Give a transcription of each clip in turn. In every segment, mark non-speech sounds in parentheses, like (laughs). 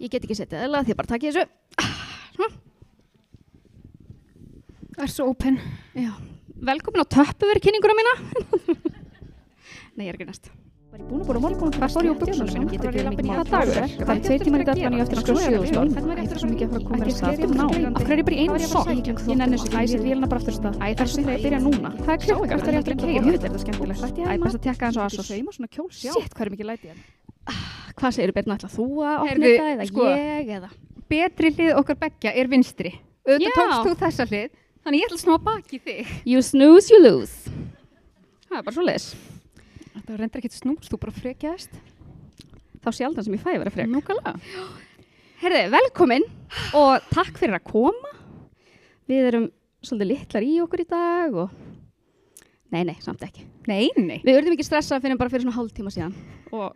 Ég get ekki setið eða því að bara takk ég þessu. Það er svo open. Já. Velkomin á töppuveru kynninguna mína. Nei, ég er ekki næst. Var ég búin að búin að morgun Hvað stóð ég á buxunum? Getur ekki mikið mál. dagur er? Það er tveir tímar í dag, þannig ég á eftir að skoða sjöðustól. Ég þarf svo mikið að fara að koma að stað. Af hverju er ég bara í einu sokk? Ég nenni þessu. Æ, set vélina bara aftur af stað. Æ, það er sem það byrja núna. Það er klukka, það er ég eftir að keira. Jú, þetta er skemmtilegt. Ég Æ, að best að tekka eins og sjá. Shit, hvað er mikið lætið hérna? Hvað segir Birna, ætla þú að opna Heyrðu, þetta eða sko. ég eða? Betri hlið okkar beggja er vinstri. Auðvitað tókst þú þessa hlið, þannig ég ætla að snúa baki þig. You snooze, you lose. Það er bara svo leis. Það reyndar ekkert snús, þú bara frekjaðist. Þá sjaldan sem ég fæ að vera frek. Núkala. Herði, velkomin og takk fyrir að koma. Við erum svolítið litlar í okkur í dag og... Nei, nei, samt ekki. Nei, nei. Við urðum ekki stressað fyrir bara fyrir svona hálftíma síðan. Og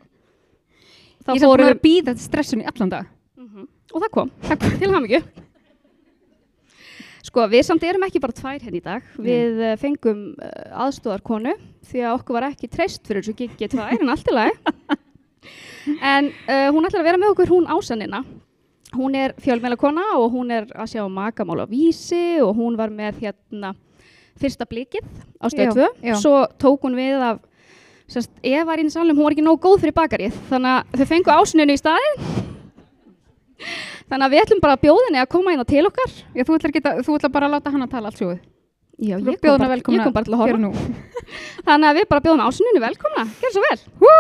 Ég er búin að býða þetta stressun í allan dag. Mhm. Og það kom. Það kom til hamingju. Sko, við samt erum ekki bara tvær henni í dag. Við uh, fengum uh, aðstóðarkonu því að okkur var ekki treyst fyrir þessu giggi tvær en allt í lagi. (laughs) en uh, hún ætlar að vera með okkur hún ásannina. Hún er fjölmjölakona og hún er að sjá makamál á vísi og hún var með hérna fyrsta blikið á Já, stöð 2. já. Svo tók hún við af sérst, Eva var í salum, hún var ekki nóg góð fyrir bakarið þannig að þau fengu ásanninu í staðin Þannig að við ætlum bara að bjóða henni að koma inn til okkar. Já, þú ætlar, geta, þú ætlar bara að láta hann að tala allt sjóið. Já, ég kom, bara, ég kom bara til að horfa. (laughs) Þannig að við bara bjóðum ásyninu velkomna. Gjör svo vel. Hú!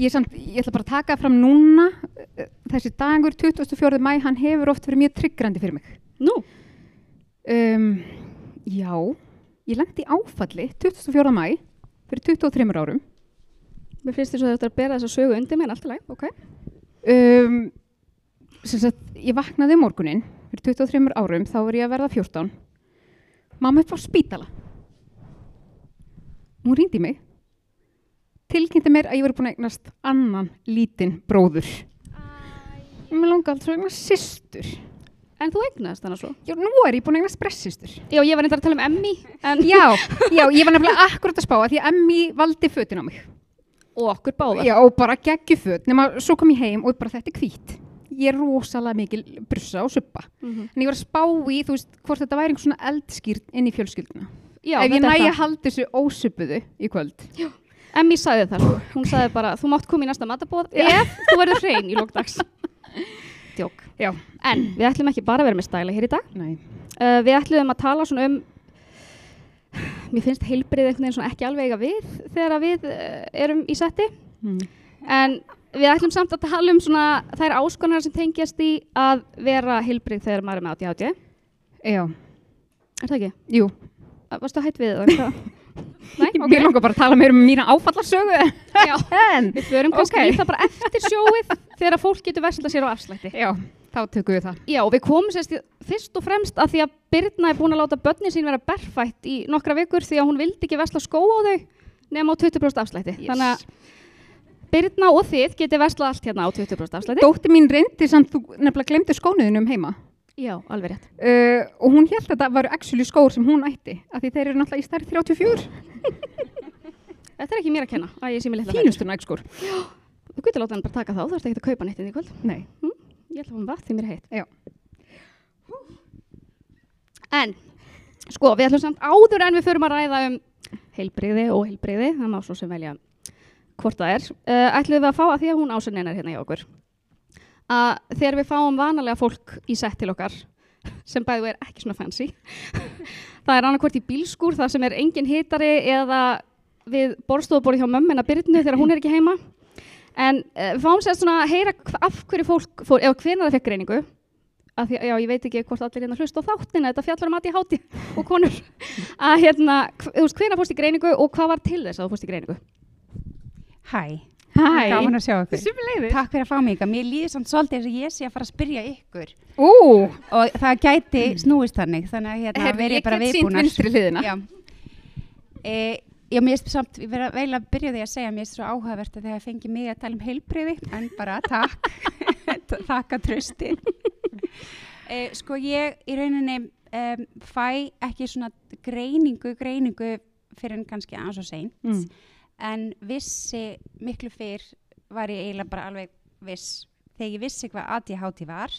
Ég, samt, ég ætla bara að taka fram núna. Þessi dagur, 24. mæ, hann hefur oft verið mjög tryggrandi fyrir mig. Nú, Um, já, ég lendi áfalli 24. mæ fyrir 23 árum. mér finnst þess að þetta að bera þessa sögu undir mér en allt í lagi, ok? Um, sem sagt, ég vaknaði um morgunin fyrir 23 árum, þá var ég að verða 14. Mamma upp á spítala. Hún rýndi mig, tilkynnti mér að ég veri búin að eignast annan lítinn bróður. Mér langar alltaf að eignast systur. En þú eignaðist þannig svo. Já, nú er ég búin að eignast bressistur. Já, ég var reyndar að tala um Emmi, en Já, já, ég var nefnilega akkurat að spá að því að Emmi valdi fötin á mig. og okkur báðar. Já, og bara geggjuföt, nema svo kom ég heim og bara þetta er hvít. Ég er rosalega mikil brussa og suppa. Mhm. En ég var að spá í, þú veist, hvort þetta væri einhvern svona eldskýrt inn í fjölskylduna. Já, Ef ég þetta næ það. að halda þessu ósuppuðu í kvöld. Emmi sagði það, hún sagði bara, þú mátt koma í næsta matabóð ef þú verður hrein í lókdags. (laughs) Djók. Já. En við ætlum ekki bara að vera með stæla hér í dag. Nei. Uh, við ætlum að tala svona um mér finnst heilbrið einhvern veginn svona ekki alveg eiga við þegar að við uh, erum í setti Mm. en við ætlum samt að tala um svona þær áskonar sem tengjast í að vera heilbrið þegar maður er með ADHD Já, er það ekki? jú. Uh, Varstu hætt við það? (laughs) Nei, ok. Mér langar bara að tala meira um mína áfallarsögu. Já, En, við förum kannski Ok. í það bara eftir sjóið þegar fólk getur verslað sér á afslætti. já, þá tökum við það. Já, við komum sérst fyrst og fremst að því að Birna er búin að láta börnin sín vera berfætt í nokkra vikur því að hún vildi ekki versla skó á þau nema á 20% afslætti. Yes. Þannig að Birna og þið getið verslað allt hérna á 20% afslætti. Dóttir mín reyndi samt, þú nefnilega glemdi skónuðinum heima. Já, alveg rétt. Uh, og hún held að það varu actually skór sem hún ætti. Af því þeir eru náttúrulega í stærð 34. (laughs) Þetta er ekki mér að kenna að ég sé mér litla Fínustu nægskór. Þú getur láta hann bara taka þá, þú ert ekki að kaupa neitt inn í kvöld. Nei. Ég ætla að hann vatn því mér heitt. Já. En, sko, við ætlum samt áður en við förum að ræða um heilbrigði og heilbrigði, það má svo sem velja hvort það er, uh, ætlum við að fá að því að hún ásönnin er hérna hjá okkur. Að þegar við fáum vanalega fólk í sett til okkar, sem bæðu er ekki svona fancy, (laughs) það er annarkvort í bílskúr, það sem er engin hitari eða við borstofuborið hjá mömmina Byrnu þegar hún er ekki heima. En uh, fáum sér svona að heyra af hverju fólk fór, eða hvenær það fekk greiningu, að því, já, ég veit ekki hvort allir hérna hlust á þáttina, þetta fjallar um aðti háti (laughs) og konur, að hérna, þú veist, hvenær fórst í greiningu og hvað var til þess að þú fórst í greiningu? Hæ, Hæ. gaman að sjá ykkur. Sumuleiðis. Takk fyrir að fá mig ykkar. Mér líður samt svolítið eins og ég sé að fara að spyrja ykkur Ú, og það gæti snúist þannig, þannig að hérna herri, verið ég bara get sínt viðbúnar. vinstri hliðina. Já. E, já, mér er samt, ég verið að veila að byrja því að segja, mér er svo áhugavert að þegar fengi mig að tala um heilbreyði, en bara takk, (laughs) þakka trösti. e, sko ég í rauninni um, fæ ekki svona greiningu, greiningu fyrir en kannski aðeins og seint. Mm. En vissi miklu fyrr var ég eiginlega bara alveg viss þegar ég vissi hvað ADHD var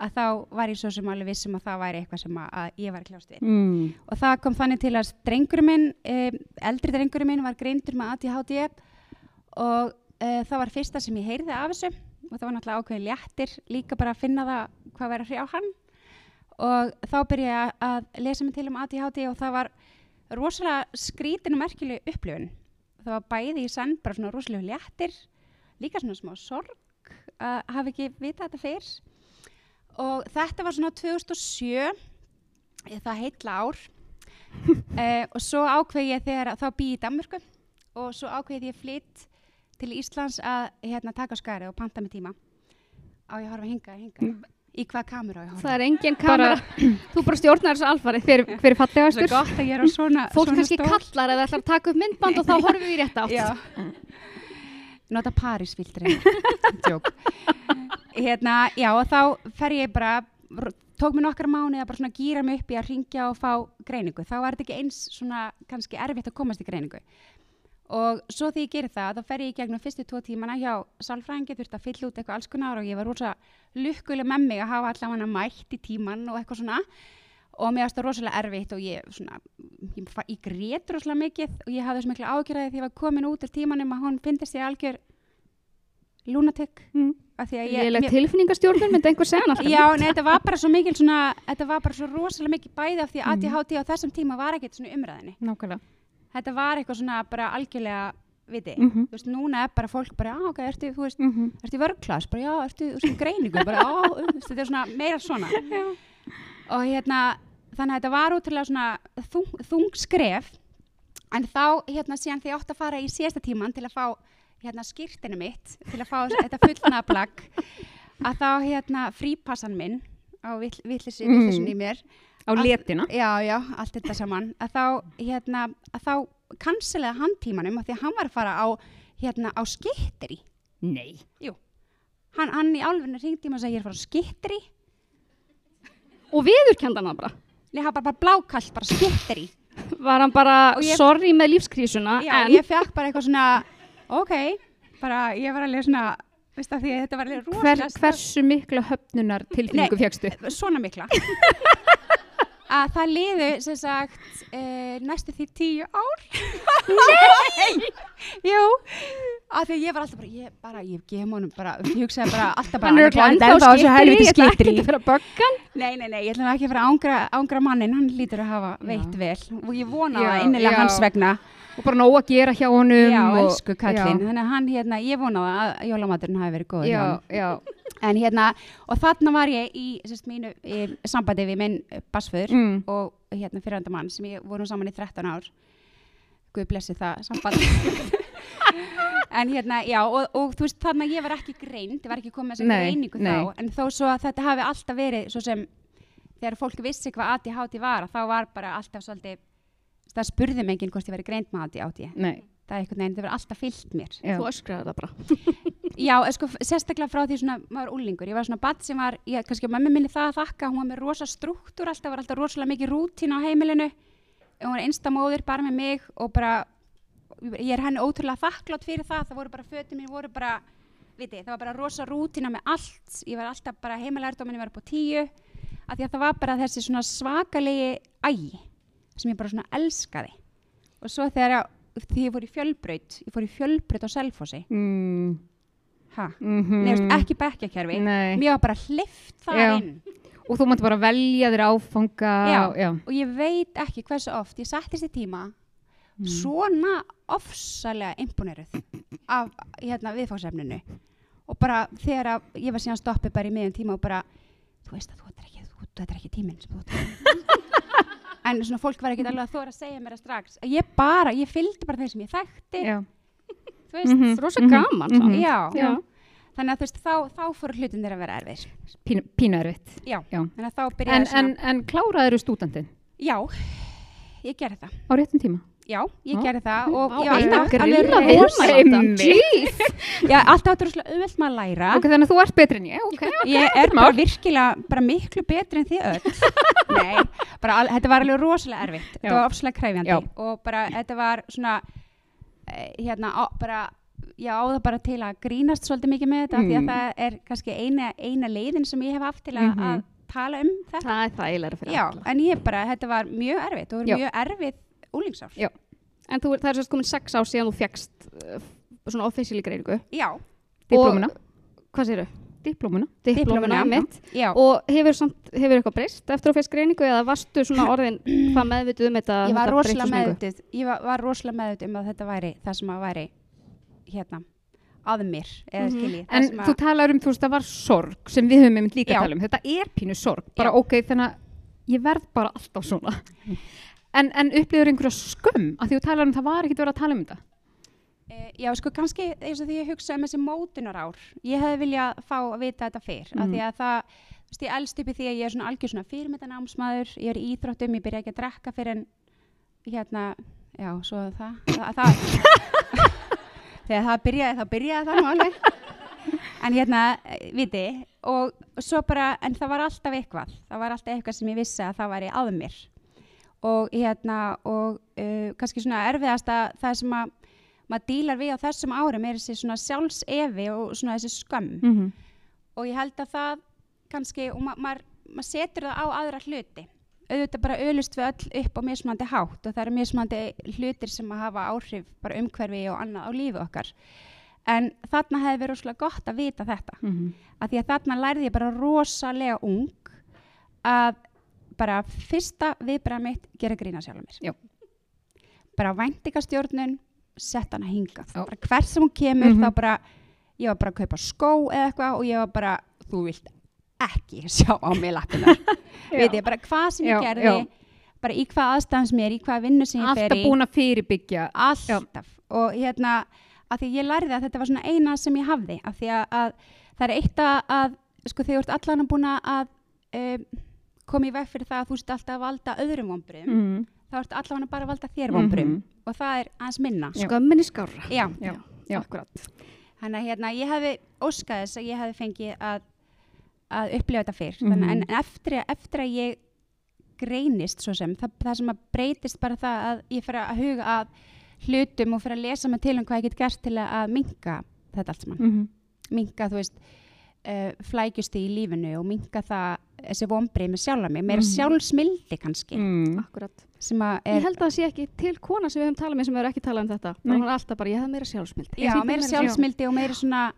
að þá var ég svo sem alveg viss um að það væri eitthvað sem að, að ég var kljást við. Mm. og það kom þannig til að drengurinn minn um, eldri drengurinn minn var greindur með ADHD og uh, það var fyrsta sem ég heyrði af þessu. Og það var náttúrulega ákveðin léttir líka bara að finna það hvað væri að hrjá hann. Og þá byrja ég að- lesa mig til um ADHD og það var rosalega skrítin og merkileg upplifun það var bæði í senn bara svona rosalega léttir líka svona smá sorg að hafa ekki vitað þetta fyrr. Og þetta var svona 2007 (laughs) eh, það heitla ár. Uh, og svo ákveð ég þegar þá bý ég í Danmörku og svo ákveð ég flytt til Íslands að hérna, taka skari og panta með tíma. Á ég horfa hinga, hinga í hvað kameru á ég að horfa Það er engin kamera. (clears throat) Þú bara stjórnar þessu alfarið. Hver, hver er það fallegastur? er gott að ég er á svona Fólk svona kannski stól. kallar eða ætlar að taka upp myndband og þá (laughs) horfum við í rétt átt. Já. Nota Paris-filtri. (laughs) Jók. Hérna, já, og þá fer ég bara, tók mér nokkra mánuði að bara svona gýra mig upp í að ringja og fá greiningu. Þá var þetta ekki eins svona kannski erfitt að komast í greiningu. Og svo því ég gerir það, þá fer ég í gegnum fyrstu tvo tímana hjá sálfræðingi, þurfti að fylla út eitthvað alls konar og ég var rosa lukkuleg með mig að hafa allavega mætt í tíman og eitthvað svona og mér varst það rosalega erfitt og ég svona, ég, ég grét rosalega mikið og ég hafði þessu miklu ágjörði því ég var komin út úr tímanum að hún fyndist ég algjör lunatic Mm. af því að ég, Léleg mér- tilfinningastjórnun myndi einhver segja alltaf. Já, nei, þetta var bara svo mikil svona, þetta var bara svo rosalega mikið bæði af því að Mhm. ADHD á þessum tíma var ekkert svona umræðinni. Nákvæmlega. Þetta var eitthvað svona bara algjörlega viti. Mhm. Þú veist, núna er bara fólk bara, já, ok, ertu, þú veist, Mhm. ertu í vörglas, bara já, ertu þú veist, greiningu, bara já, þetta er svona meira svona. (laughs) Og hérna, þannig að þetta var útrúlega svona þung, þung skref, en þá, hérna, síðan því ég átti að fara í síðasta tíman til að fá, hérna, skýrtinu mitt, til að fá þetta fullnaðplagg, að þá, hérna, frípassan minn á vittlisinn Mhm. í mér, Á letina. já, já, allt þetta saman að þá, hérna, að þá kanselaði hann tímanum af því að hann var að fara á hérna, á skittri Nei. hann, hann í álfinu ringdi og sagði ég er að fara á skittri Og viðurkendan hann bara. Nei, hann bara, bara blákallt, bara skittri Var hann bara ég- sorry með lífskrísuna, Já, en ég fekk bara eitthvað svona ok, bara ég var alveg svona veist að því að þetta var alveg Hver, rosalega hversu mikla höfnunar tilfinningu Nei. fjækstu? svona mikla (laughs) að það liðu sem sagt uh, næstu því tíu ár Nei! (laughs) Jú, að því að ég var alltaf bara ég, bara, ég gef honum bara, ég hugsaði bara alltaf bara hann er "Hann þetta á þessu helviti ég ætla skittri." ekki að vera böggan. Nei, nei, nei, ég ætla ekki að fara að ángra, ángra mannin, hann lítur að hafa veitt vel og ég vona það innilega já. hans vegna Og bara nóg að gera hjá honum. Já, og, elsku kallinn, þannig að hann hérna, ég vona það að jólamaturinn hafi verið góð hjá já. En hérna, og þarna var ég í sérst, mínu í sambandi við minn basföður Mm. og hérna fyrirhanda mann sem ég vorum saman í 13 ár. Guð blessi það samband. (laughs) en hérna, já, og, og þú veist, þarna ég var ekki greind, ég var ekki komið þessa Nei, greiningu nei. þá, en þó svo að þetta hafi alltaf verið svo sem þegar fólk vissi hvað ADHD var, að þá var bara alltaf svolítið, það spurði mig enginn hvort ég væri greind með ADHD. Nei. Það er einhvern veginn, það verið alltaf fyllt mér. Já. Þú öskraði það bara. (laughs) Já, eh, sko, sérstaklega frá því svona maður úlingur, ég var svona badd sem var, ég, kannski á mömmu minni það að þakka, hún var með rosa struktúr alltaf, var alltaf rosalega mikið rútín á heimilinu, hún var einstamóður bara með mig og bara, ég er henni ótrúlega þakklátt fyrir það, það voru bara fötum mín, voru bara, viti, það var bara rosa rútína með allt, ég var alltaf bara heimilærdóminni var upp á tíu, af því að það var bara þessi svona svakalegi ægi, sem ég bara svona elskaði. Og svo þegar ég, því ég fór í fjölbraut, ég fór í fjölbraut á Selfossi, Mm. Mm -hmm. Nei, veist, ekki bekkjakerfi mér var bara hlift það Já. inn Og þú mátti bara velja þér áfanga. Já. já. og ég veit ekki hversu oft ég settist í tíma Mm. svona ofsalega imponeruð af hérna, viðfáðsefninu og bara þegar ég var síðan stoppið bara í miðjum tíma og bara þú veist að þú er ekki, ekki tíminn sem þú ert en svona fólk var ekki alveg að þóra að segja mér það strax ég bara, ég fylgdi bara þeir sem ég þekkti Já. þú veist, Mhm, Rosa mhm, gaman, mhm. samt. já, Já. þannig að þú veist þá, þá fóru hlutin þeir að vera erfir Pínu, pínu erfitt. já, Já. þannig að þá byrjaði En, svona en, en kláraður stúdandinn Já, ég gerði það. á réttum tíma? Já, ég Já. gerði það og ég var alltaf alveg Einmitt. Já, alltaf áttur rosalega auðvelt með að læra. Ok, þannig að þú ert betri en ég, ok. Ég er bara virkilega bara miklu betri en þið öll. (laughs) Nei, bara al, þetta var alveg rosalega erfitt. Já. Þetta var ofslega kræfjandi Já. og bara þetta var svona eh, hérna á, bara já, á það bara til að grínast svolítið mikið með þetta því að Mm. það er kannski eina, eina leiðin sem ég hef haft til að, Mhm. að tala um þetta Það er þægilega fyrir já, alla. en ég bara, þetta var mjög erfitt og Já. mjög erfitt úlingsár Já. En þú, það er sérst komin sex ár síðan þú fjagst uh, svona officially greiningu. já, Diplómuna. Hvað séru? Diplómuna. Diplómuna mitt. já. Og hefur, samt, hefur eitthvað breyst eftir að fjagst greiningu eða varstu svona (clears throat) orðin hvað meðvituð um þetta? ég var þetta rosalega meðutuð ég var, var rosalega meðutuð um að þetta væri það sem að væri hérna að mér eða Mhm. skilji En það sem þú talar um, þú veist, það var sorg sem við höfum einmitt líka Já. að tala um. Þetta er pínu sorg. Bara Já. ok, þannig að ég verð bara alltaf svona. (laughs) En, en upplifur einhverja skömm? Að því þú talar um það var ekkert verið að tala um þetta. e, já sko kannski eins og því ég hugsa um þessi mótunar ár ég hefði viljað fá að vita þetta fyrr af Mhm. því að það þú veist, ég elst í því að ég er svona algjör svona fyrirmyndanámsmaður. Ég er íþróttum, ég byrja ekki að drekka fyrir en hérna, já, svo það, það, það (laughs) þegar það byrjaði, þá byrjaði það nú alveg. En hérna, viti og svo bara, en það var alltaf eitthvað. Það var alltaf eitthvað sem ég vissi að það væri að mér og hérna og uh, kannski svona erfiðasta það sem að maður dílar við á þessum árum er þessi svona sjálfsefi og svona þessi skömm Mm -hmm. og ég held að það kannski, og ma maður ma setur það á aðra hluti auðvitað bara öðlust við öll upp á mismandi hátt og það eru mismandi hlutir sem að hafa áhrif bara umhverfi og annað á lífi okkar en þarna hefði verið rosalega gott að vita þetta Mm -hmm. að því að þarna lærði ég bara rosalega ung að bara fyrsta viðbræða mitt gera grína sjálf mér Já. bara væntingastjórnun sett hana hingað Já. bara hver sem hún kemur Mhm. þá bara ég var bara að kaupa skó eða eitthvað og ég var bara þú vilt ekki sjá á mig lappinar (laughs) veit ég bara hvað sem ég Já, gerði já. bara í hvað aðstæðan sem ég er í hvað vinnu sem ég fer Alltaf í búin að fyrirbyggja. alltaf og hérna að því ég lærði að þetta var svona eina sem ég hafði af því að, að það er eitt að, að sko þegar þú ert allan búin að um, koma í veg fyrir það að þú sett alltaf að valda öðrum vombriðum Mm þá ert allan bara að valda þér Mhm. vombriðum og það er aðeins minna Já. Skömmin í skára. já, Já. Já. akkurat. þannig að hérna ég hefði óskað þess að ég hefði fengið að, að upplifa þetta fyrr Mhm. þannig, en eftir, eftir að ég greinist svo sem, það, það sem að breytist bara það að ég fyrir að huga að hlutum og fyrir að lesa mig til um hvað ég get gert til að, minka þetta allt saman, -hmm. minka þú veist uh, flækjusti í lífinu og minka það þessi vombrið með sjálfa mig, meira Mhm. sjálfsmildi kannski, Mm. akkurat. að Ég er held að það sé ekki til kona sem við höfum talað með sem hefur ekki talað um þetta. Nei. Hún er alltaf bara, ég hef meira sjálfsmynd. já, meira sjálfsmildi og meira svona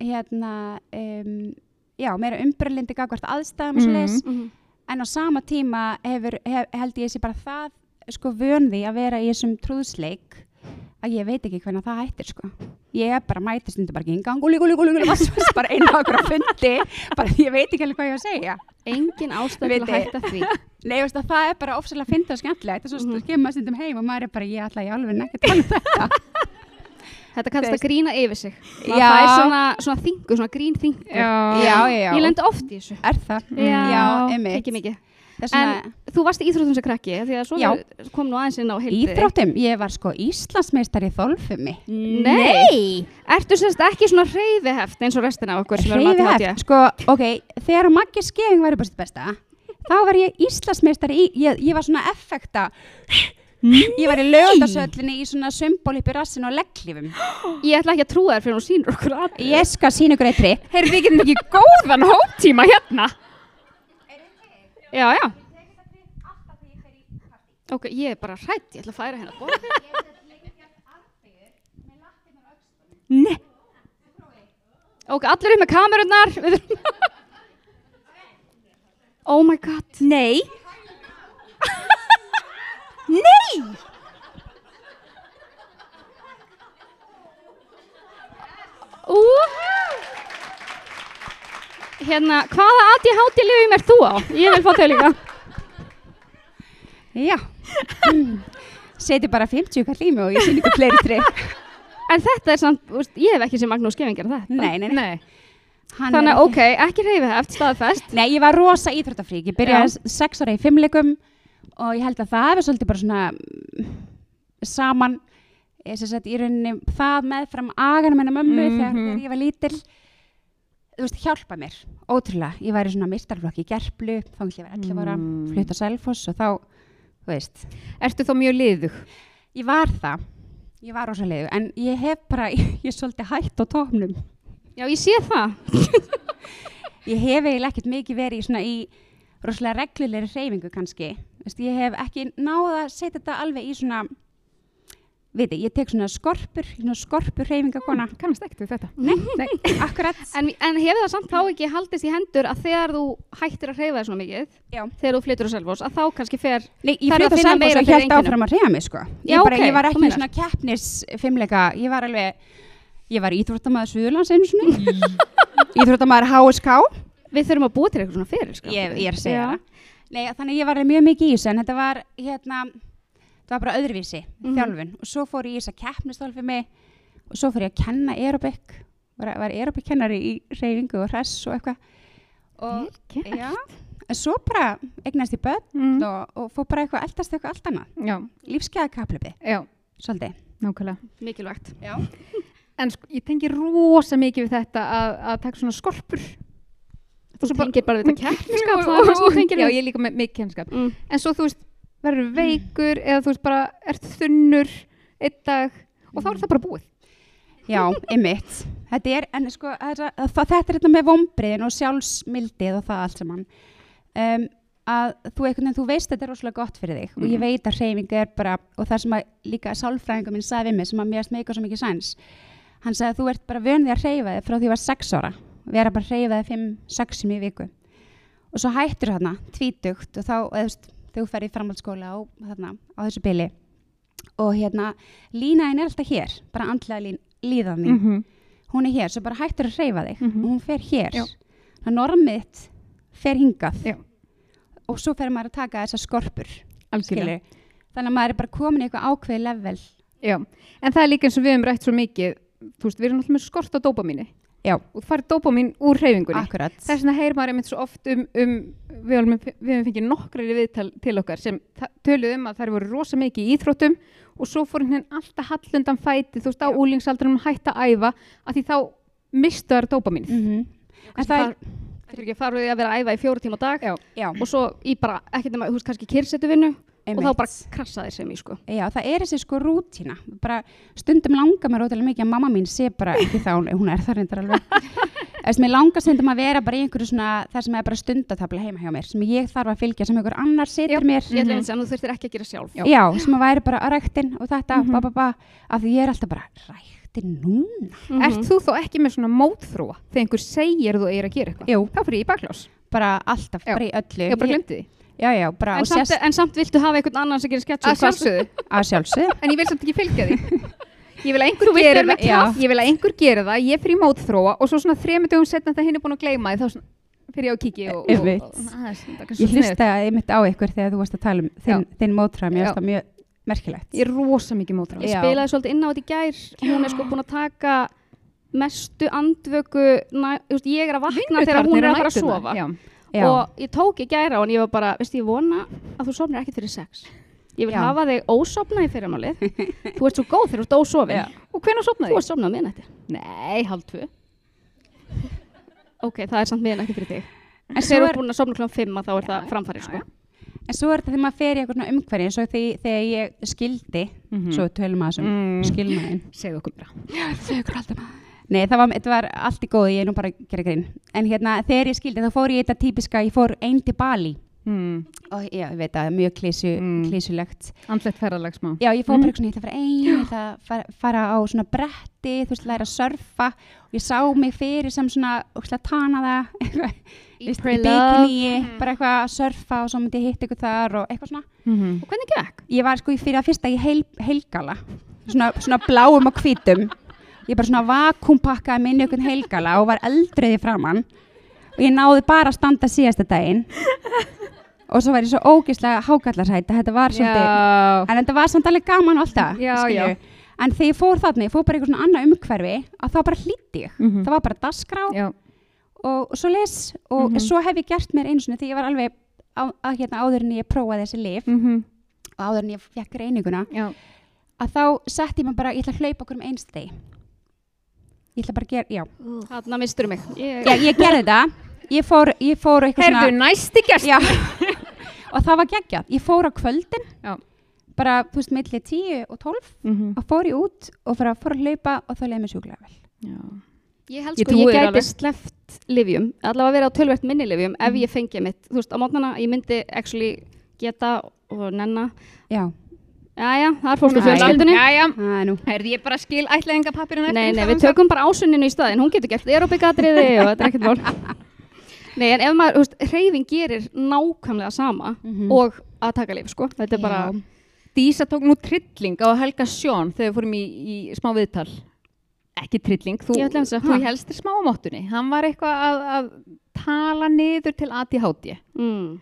hérna um, já, meira umbrellindi gagvart aðstæðum og Mhm. svoleiðis Mhm. en á sama tíma hefur, hef, held ég sé bara það sko vönði að vera í þessum trúðsleik að ég veit ekki hvernig það hættir sko ég er bara mæti stundum bara ekki í gang gúli, gúli, gúli, gúli, vass, vass, bara einu okkur að fundi bara ég veit ekki alveg hvað ég á að segja Engin ástæð til að hætta því. (laughs) Nei, veist að það er bara ofsalega fyndið og skemmtilegt þess að Mhm. mm kemur maður stundum heim og maður er bara ég ætla í alveg að tala um þetta (laughs) Þetta Þú að grína yfir sig. Já. fær svona, svona þingu, svona grín þingu. Já. já, já, Ég lendi oft í þessu. er það Já, einmitt. ekki mikið. En þú varst í íþróttum sem krakki, því að svo kom nú aðeins inn á heilbrigði. Íþróttum, ég var sko Íslandsmeistar í þolfumi Nei. Ertu semst ekki svona hreyfiheft eins og restina af okkur sem erum að Hreyfiheft, sko, ok, þegar Maggi Skeving var upp á sitt besta, þá var ég Íslandsmeistari í, ég, ég var svona effekta, ég var í lögundasöllinni í svona sömból í rassin og legglífum. Ég ætla ekki að trúa þér fyrir hún sýnur okkur að. Ég skal sína ykkur eitt trikk. Heyrðu, við getum ekki góðan hóptíma hérna. Já, já. Ok, ég er bara hrætt, ég ætla að færa hérna borðið. Nei. Ok, allir upp með kamerunnar. Oh my god. Nei. Nei. Úhú. Hérna, hvaða ADHD lifum er þú á? Ég vil fá þau líka. Já. Mm. Seti bara 50 kall í mig og ég sína ykkur fleiri trikk. En þetta er samt, veist, ég hef ekki sem Magnús Skeving gera þetta. Nei, nei, nei. Nei. Hann Þannig er að ekki- ok, ekki reyfiheft, staðfest. Nei, ég var rosa íþróttafrík. Ég byrjaði sex ára í fimmleikum og ég held að það hefur svolítið bara svona mm, saman ég sem sagt í rauninni það meðfram aganum hennar mömmu Mhm. þegar, þegar ég var lítil þú veist, hjálpa mér, ótrúlega ég var í svona mistarflokki í gerplu þá ég var 11 ára, Mm. flutt á Selfoss og þá, þú veist, Ertu þá mjög liðug? ég var það ég var rosa leiðu, en ég hef bara, (laughs) ég er svolítið hætt á tóknum. Já, ég sé það. (laughs) Ég hef eiginlega ekkert mikið verið svona í rosalega reglulegri hreyfingu kannski. Vist, ég hef ekki náða að setja þetta alveg í svona, veit ég, tek svona skorpur, svona skorpur hreyfingakona. kannast ekkert við þetta. Nei, nei, akkurat. (laughs) En, en hefur það samt þá ekki haldist í hendur að þegar þú hættir að hreyfa þig svona mikið, Já. þegar þú flyttur á Selfoss, að þá kannski fer, Nei, ég finna selma meira og held áfram að reyja mig sko. Ég, Já, bara, ok, ég var ekki meinar. svona keppnisfimleika, ég var alveg, ég var íþróttamaður Suðurlands einu svona, (laughs) íþróttamaður HSK, við þurfum að búa til eitthvað svona fyrir, sko. ég, ég er að segja Já. Það. Var bara öðruvísi, Mhm. þjálfun. Og svo fór ég í þess að keppnistólfi mig og svo fór ég að kenna aerobik, var, var aerobik kennari í reyfingu og hress og eitthvað. Og, já, en svo bara eignast ég börn Mm. og, og fór bara eitthvað eldast eitthvað allt annað. Kaplöpi, já, svolítið. nákvæmlega. Mikilvægt. Já. En sko, ég tengi rosa mikið við þetta að, að taka svona skorpur. Þú bara- tengir bara þetta (laughs) keppniskap, er Já, við. ég líka með mikið kennskap. Mm. En svo þú veist, verður veikur eða þú veist bara, ert þunnur einn dag og þá er það bara búið. Já, (laughs) ymmit. Þetta er, en sko, þetta, þetta er þetta með vombriðin og sjálfsmildið og það allt saman. Um, að þú, veginn, þú veist þetta er rosalega gott fyrir þig og ég Mhm. veit að hreyfingu er bara, og það sem að líka sálfræðingar minn sagði við mig, sem að mér meika svo mikið sæns, hann sagði að þú ert bara vön því að hreyfa þig frá því að þú var sex ára, vera bara að hreyfa þig fimm, sex sem í viku. Og svo hættur þarna, tvítugt og þá, eða, þú veist, þegar þú ferð í framhaldsskóla og þarna, á þessu bili og hérna, línaðin er alltaf hér, bara andlega lín, líðan þín -hmm. hún er hér, svo bara hættur að hreyfa þig Mhm. og hún fer hér Já. það normið fer hingað Já. og svo fer maður að taka þessar skorpur þannig að maður er bara komin í eitthvað ákveði level Já, en það er líka eins og við höfum rætt svo mikið, þú veist, við erum alltaf með skort á dópamíni. Já. Og þú farið dópamín úr hreyfingunni. akkurat Þess vegna heyr maður einmitt svo oft um, um við, höfum, við fengið nokkrar viðtal til okkar sem töluðu um að þær voru rosa mikið í íþróttum og svo fór henni alltaf hallundan fæti, þú veist, á Já. úlingsaldrinum hætta að æfa að því þá mistu þær dópamín. mm en það er, Fyrir ekki farið því að vera að æfa í fjóru tíma á dag Já. já, og svo í bara, ekkert nema, þú veist, kannski kyrsetu vinnu og þá einmitt. bara krassa þeir sem í, sko. já, það er þessi sko rútína bara stundum langar mér ótrúlega mikið að mamma mín sé bara ekki þá, hún- er það reyndar alveg Þess, mér langar stundum að vera bara í einhverju svona það sem er bara stundatabla heima hjá mér sem ég þarf að fylgja sem einhver annar setur Já. mér Ég ætla Mhm. að segja að þú þurftir ekki að gera sjálf. Já. já, sem að væri bara að ræktin og þetta, Mhm. ba, ba, ba, af því ég er alltaf bara ræktin núna Mhm. Ert þú þó ekki með svona mótþróa þegar einhver segir þú ég Já. Ég Ég- já, bara En samt, sérst en samt viltu hafa einhvern annan sem gerir sketsum. Að sjálfsögðu. að sjálfsögðu (laughs) En ég vil samt ekki fylgja því. (laughs) Ég vil að einhver gera það. Ég vil að einhver gera það. Ég fyrir mótþróa og svo svona þrejum dögum setna það hinn er búin að gleyma því. Þá svona fyrir ég á kiki og... ég svolítið sniðugt. hlusta einmitt á ykkur þegar þú varst að tala um þinn, þinn mótræð, mér finnst það mjög merkilegt Ég er rosa mikið mótþróa. Ég spilaði svolítið inn á þetta í gær. Hún er sko búin að taka mestu andvöku, næ, ég er að vakna þegar hún er að fara að sofa. Já. Og ég tók í gæra og ég var bara, veistu, ég vona að þú sofnir ekkert fyrir sex. Ég vil Já. hafa þig ósofna í fyrirmálið. þú ert svo góð þegar þú ert ósofin. Og hvenær Þú sopnaði ert sofnað minnætti. Nei, halv tvö. Ok, það er samt minnætti fyrir þig. en, svo Þegar þú er, ert búin að sofna klokkan 5 þá er það Já, framfæri, já, sko. en svo er þetta þegar maður fer í eitthvað umhverfi eins og því, þegar ég skildi Mhm. svo við tölum að þessum Mm. skilnaðin Segðu okkur bara. Nei, það var, var allt í góði, ég er nú bara að gera grín. En hérna, þegar ég skildi, þá fór ég í þetta típiska, ég fór einn til Bali. Mm. Og já, ég veit að það er mjög klísu, Mm. klísulegt. Andlegt ferðalag smá. Já, ég fór Mm. bara eitthvað svona, ég ætla að fara einn, ég ætla að fara, fara á svona bretti, þú veist, læra að surfa. Og ég sá mig fyrir sem svona, ókslega tana það, (laughs) eitthvað, veist, í love. bikini, bara eitthvað að surfa og svo myndi ég hitta ykkur þar og eitthvað svona. Mm Og hvernig gekk? Ég var sko í fyrir að fyrsta í heil, heilgala, svona, svona bláum og hvítum. Ég bara svona vakumpakkaði minni ykkur heilgala og var eldriði framann. Og ég náði bara að standa síðasta daginn. Og svo var ég svo ógeðslega hákallarsætt þetta var svolítið, en þetta var samt alveg gaman og alltaf, Já, skilju. En þegar ég fór þarna, ég fór bara eitthvað svona annað umhverfi, að þá bara hlýtti ég. Mhm. Það var bara dasgrá Já. og svo les og Mhm. svo hef ég gert mér einu svona því ég var alveg á, að, hérna, áður en ég prófaði þessi lif Mm og áður en ég fekk reyninguna Já. að þá sett ég mig bara, ég ætla að hlaupa okkur um einstegi ég ætla bara að gera, já Þarna mistur mig. Ég, já, ég gerði það, ég fór, ég fór eitthvað Herðu, næsti gæst. já, (laughs) og það var geggjað, ég fór á kvöldin Já. bara, þú veist, milli 10 og 12 Mhm. og fór ég út og fór að, fór að hlaupa og þá leiði mér sjúklega vel. Já. Ég held Ég sko, ég þér gæti sleppt livjum, allavega verið á tölvert minni livjum ef Mhm. ég fengi mitt, þú veist, á mótnana ég myndi actually geta og nenna Já, Jæja, þar fórstu fjölskyldunni. Jæja, herði ég bara skil ætlaðingapapirinn Nei, nei, við tökum bara ásunninu í staðin, hún getur gert aerobikatriði og þetta er ekkert mál. (laughs) Nei, en ef maður, þú veist, hreyfing gerir nákvæmlega sama Mhm. og að taka lif, sko, þetta er bara. Dísa tók nú trilling á Helga Sjón þegar við fórum í, í smá viðtal. Ekki trilling, þú, þú helstir smá á móttunni hann var eitthvað að, að tala niður til ADHD mm.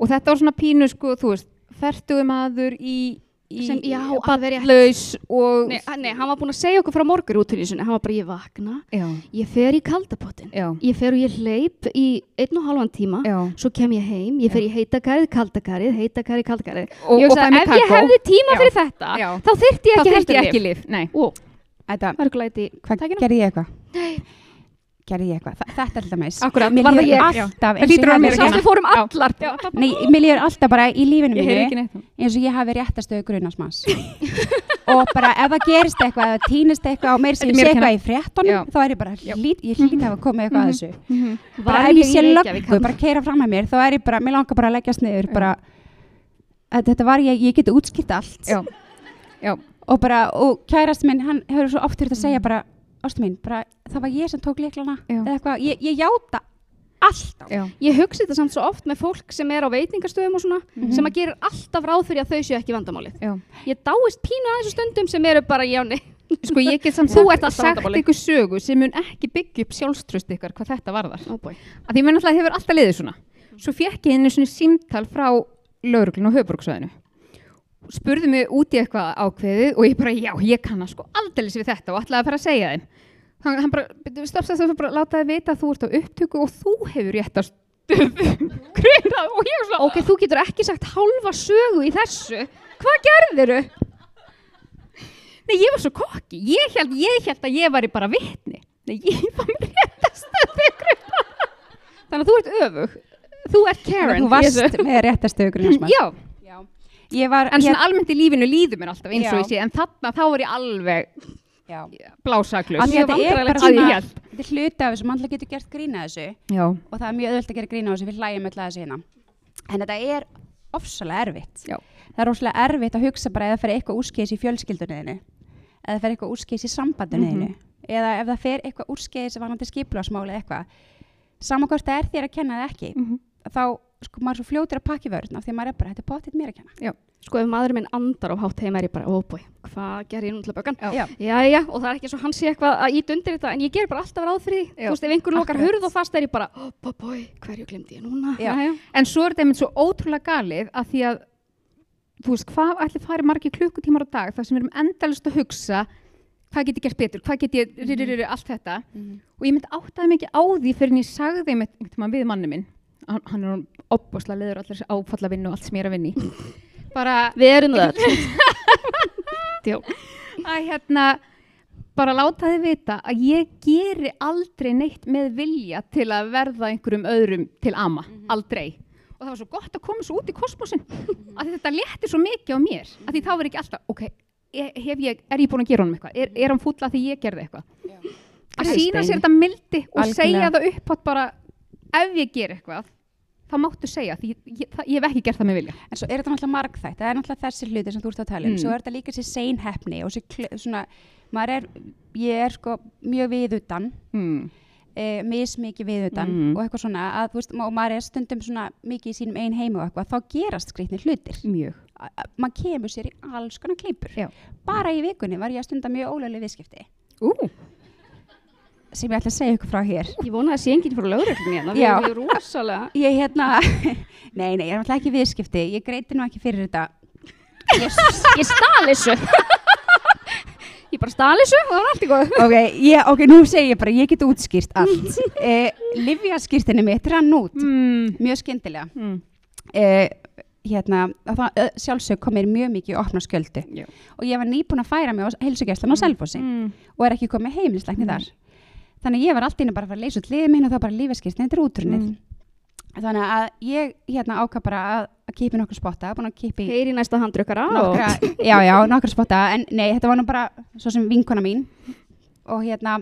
og þetta var svona pínu sko, þú veist, fertuðu maður í Sem- já, laus og nei, nei, hann var búinn að segja okkur frá morgur út í sinni, hann var bara, ég vakna já, ég fer í kaldapottin já, ég fer og ég hleyp í einn og halvan tíma já. svo kem ég heim, ég fer í heitakarið, kaldakarið, heitakarið, kaldakarið og, ég mér ef ég kakó. hefði tíma fyrir þetta þá ég ekki þurfti ég ekki lif lif nei. Ó, Þetta, hvað, Tækinu? gerði ég eitthvað? Gerði ég eitthvað? Þa, þetta er alltaf meins. Akkurat, mér var það líður ég? alltaf Það ég að vera Sástu fórum allar Nei, mér líður alltaf bara í lífinu mínu ekki neitt eins og ég hafi réttastöðu grunasmanns og bara ef það gerist eitthvað eða týnist eitthvað og meir sem ég mér sé að eitthvað í fréttunum Já. þá er ég bara, hlít, ég hlýt að hafa komið eitthvað að þessu Mhm. bara Var ef ég sé löggu, bara keira fram með mér þá er ég bara, mér langar bara að leggjast niður bara, að þetta var ég, ég geti útskipt allt Já. Já. og bara, og kærast minn hann hefur svo oft þurft að segja bara ástu mín, bara, það var ég sem tók leiklana eða eitthvað, ég, ég játa alltaf. Já. Ég hugsi þetta samt svo oft með fólk sem er á veitingastöðum og svona sem að gerir alltaf ráð fyrir að þau séu ekki vandamálið. Já. Ég dáist pínu að þessu stundum sem eru bara jáni sko ég get samt Þú sagt, ert alltaf sagt vandamálið. ykkur sögu sem mun ekki byggja upp sjálfströst ykkar hvað þetta varðar. Oh að því mér náttúrulega hefur alltaf liðið svona. Svo fekk ég einu svona símtal frá lauruglun á höfbruksvæðinu spurði mig út í eitthvað ákveðið og ég bara já, ég kann að sko aldeilis við þetta og ætlaði að fara að segja þeim. Hann, hann bara, stoppst þess að bara láta þið vita að þú ert á upptöku og þú hefur réttast (laughs) grunað og ég var svona Ok, þú getur ekki sagt hálfa sögu í þessu. Hvað gerðiru? Nei, ég var svo kokki, ég held, ég held að ég væri bara vitni. Nei, ég var með réttast Þannig að þú ert öfug. Þú ert Karen þú í varst með réttastöðu grunasmanns Já, var en ég- svona almennt í lífinu líður mér alltaf eins og ég sé En þarna þá er ég alveg já. blásaklus Af því Mjög þetta er bara ég svona þetta er hluti af þessu, mannlega getur gert grína þessu. Já, og það er mjög öðvöld að gera grína þessu við hlægjum öll að þessu hérna. En þetta er ofsalega erfitt. Já. það er ofsalega erfitt að hugsa bara eða fer eitthvað úrskeiðis í fjölskyldunniðinu eða fer eitthvað úrskeiðis í sambandunniðinu eða ef það fer eitthvað úrskeiðis vanandi skipularsmáli eitthvað. Saman hvort það er þér að kenna það ekki Mhm. þá sko maður er svo fljótur að pakki vörðna því að maður er bara, þetta er potið mér að kenna Sko ef maðurinn minn andar á hátt heim er ég bara, oh boy, hvað ger ég nú til að bökan? Já. Já. Jæja, og það er ekki svo hann sé eitthvað að ít undir þetta, en ég ger bara alltaf ráð fyrir því. Já, Þú veist, ef einhver lokar hurð og fast er ég bara, oh boy, boy, hverju glemdi ég núna? Já. Jæja. En svo er þetta einmitt svo ótrúlega galið að því að þú veist, hvað ætli farið margir klukkutímar á dag þar sem við erum endalist að hugsa hvað get ég gert betur, hvað get ég mm -hmm. allt þetta og ég myndi áttaði mikið á því fyrir en ég sagði þeim einhvern veginn við manni minn hann, hann er opbosla leður allir þessi áfalla vinnu og allt sem ég er að vinni (laughs) bara Við erum það. (laughs) Að hérna bara láta þið vita að ég geri aldrei neitt með vilja til að verða einhverjum öðrum til ama, aldrei. Og það var svo gott að koma svo út í kosmosin að (laughs) þetta létti svo mikið á mér. Að því þá verður ekki alltaf, ok hef ég, er ég búin að gera honum eitthvað, er, er hann fúll að því ég gerði eitthvað? Að Æ, sína sér þetta mildi og Algjörlega. segja það upp átt bara ef ég ger eitthvað þá máttu segja, því ég, ég, það- ég hef ekki gert það með vilja En svo er þetta náttúrulega margþætt, það er náttúrulega þessi hluti sem þú ert að tala um, Mm. svo er þetta líka þessi seinhefni og þessi svona, maður er, ég er sko mjög viðutan, hmm. e, mismikið viðutan Mm. og eitthvað svona, að þú veist, og maður er stundum svona mikið í sínum ein heimi og eitthvað, þá gerast skrýtnir hlutir. mjög Maður kemur sér í alls konar kleipur. Já. Bara í vikunni var ég að stunda mjög ólöglega viðskipti, Ú, sem ég ætla að segja ykkur frá hér. Ég vona að sé enginn frá lögreglunni hérna. Við Já. erum við rosalega. (laughs) Ég hérna, (laughs) nei, nei, ég er náttúrulega ekki viðskipti, ég greiti nú ekki fyrir þetta. Ég, ég stál þessu. (laughs) ég bara stál þessu og það var allt í góð. ok, ég, ok, nú segir ég bara, ég get útskýrt allt. eh, Livjaskýrtinni mitt rann út, mm. mjög skyndilega. Mm. Eh, hérna, það sjálfsög kom mér mjög mikið í opna sköldu. Og ég var nýbúin að færa mig á heilsugjæslan á Selfossi Mm. og er ekki komið heimilisleikni Mm. þar. Þannig að ég var allt inni bara að fara að leysa út liðið minn og þá bara lífaskýrtinni, þetta er útrunnið. Mm. Þannig að ég hérna ákvað bara að, að í nokkra spotta, búin að kipa í Heyri næsta handrukkara nokkra, já, já, nokkra spotta, en nei, þetta var nú bara svo sem vinkona mín. Og hérna,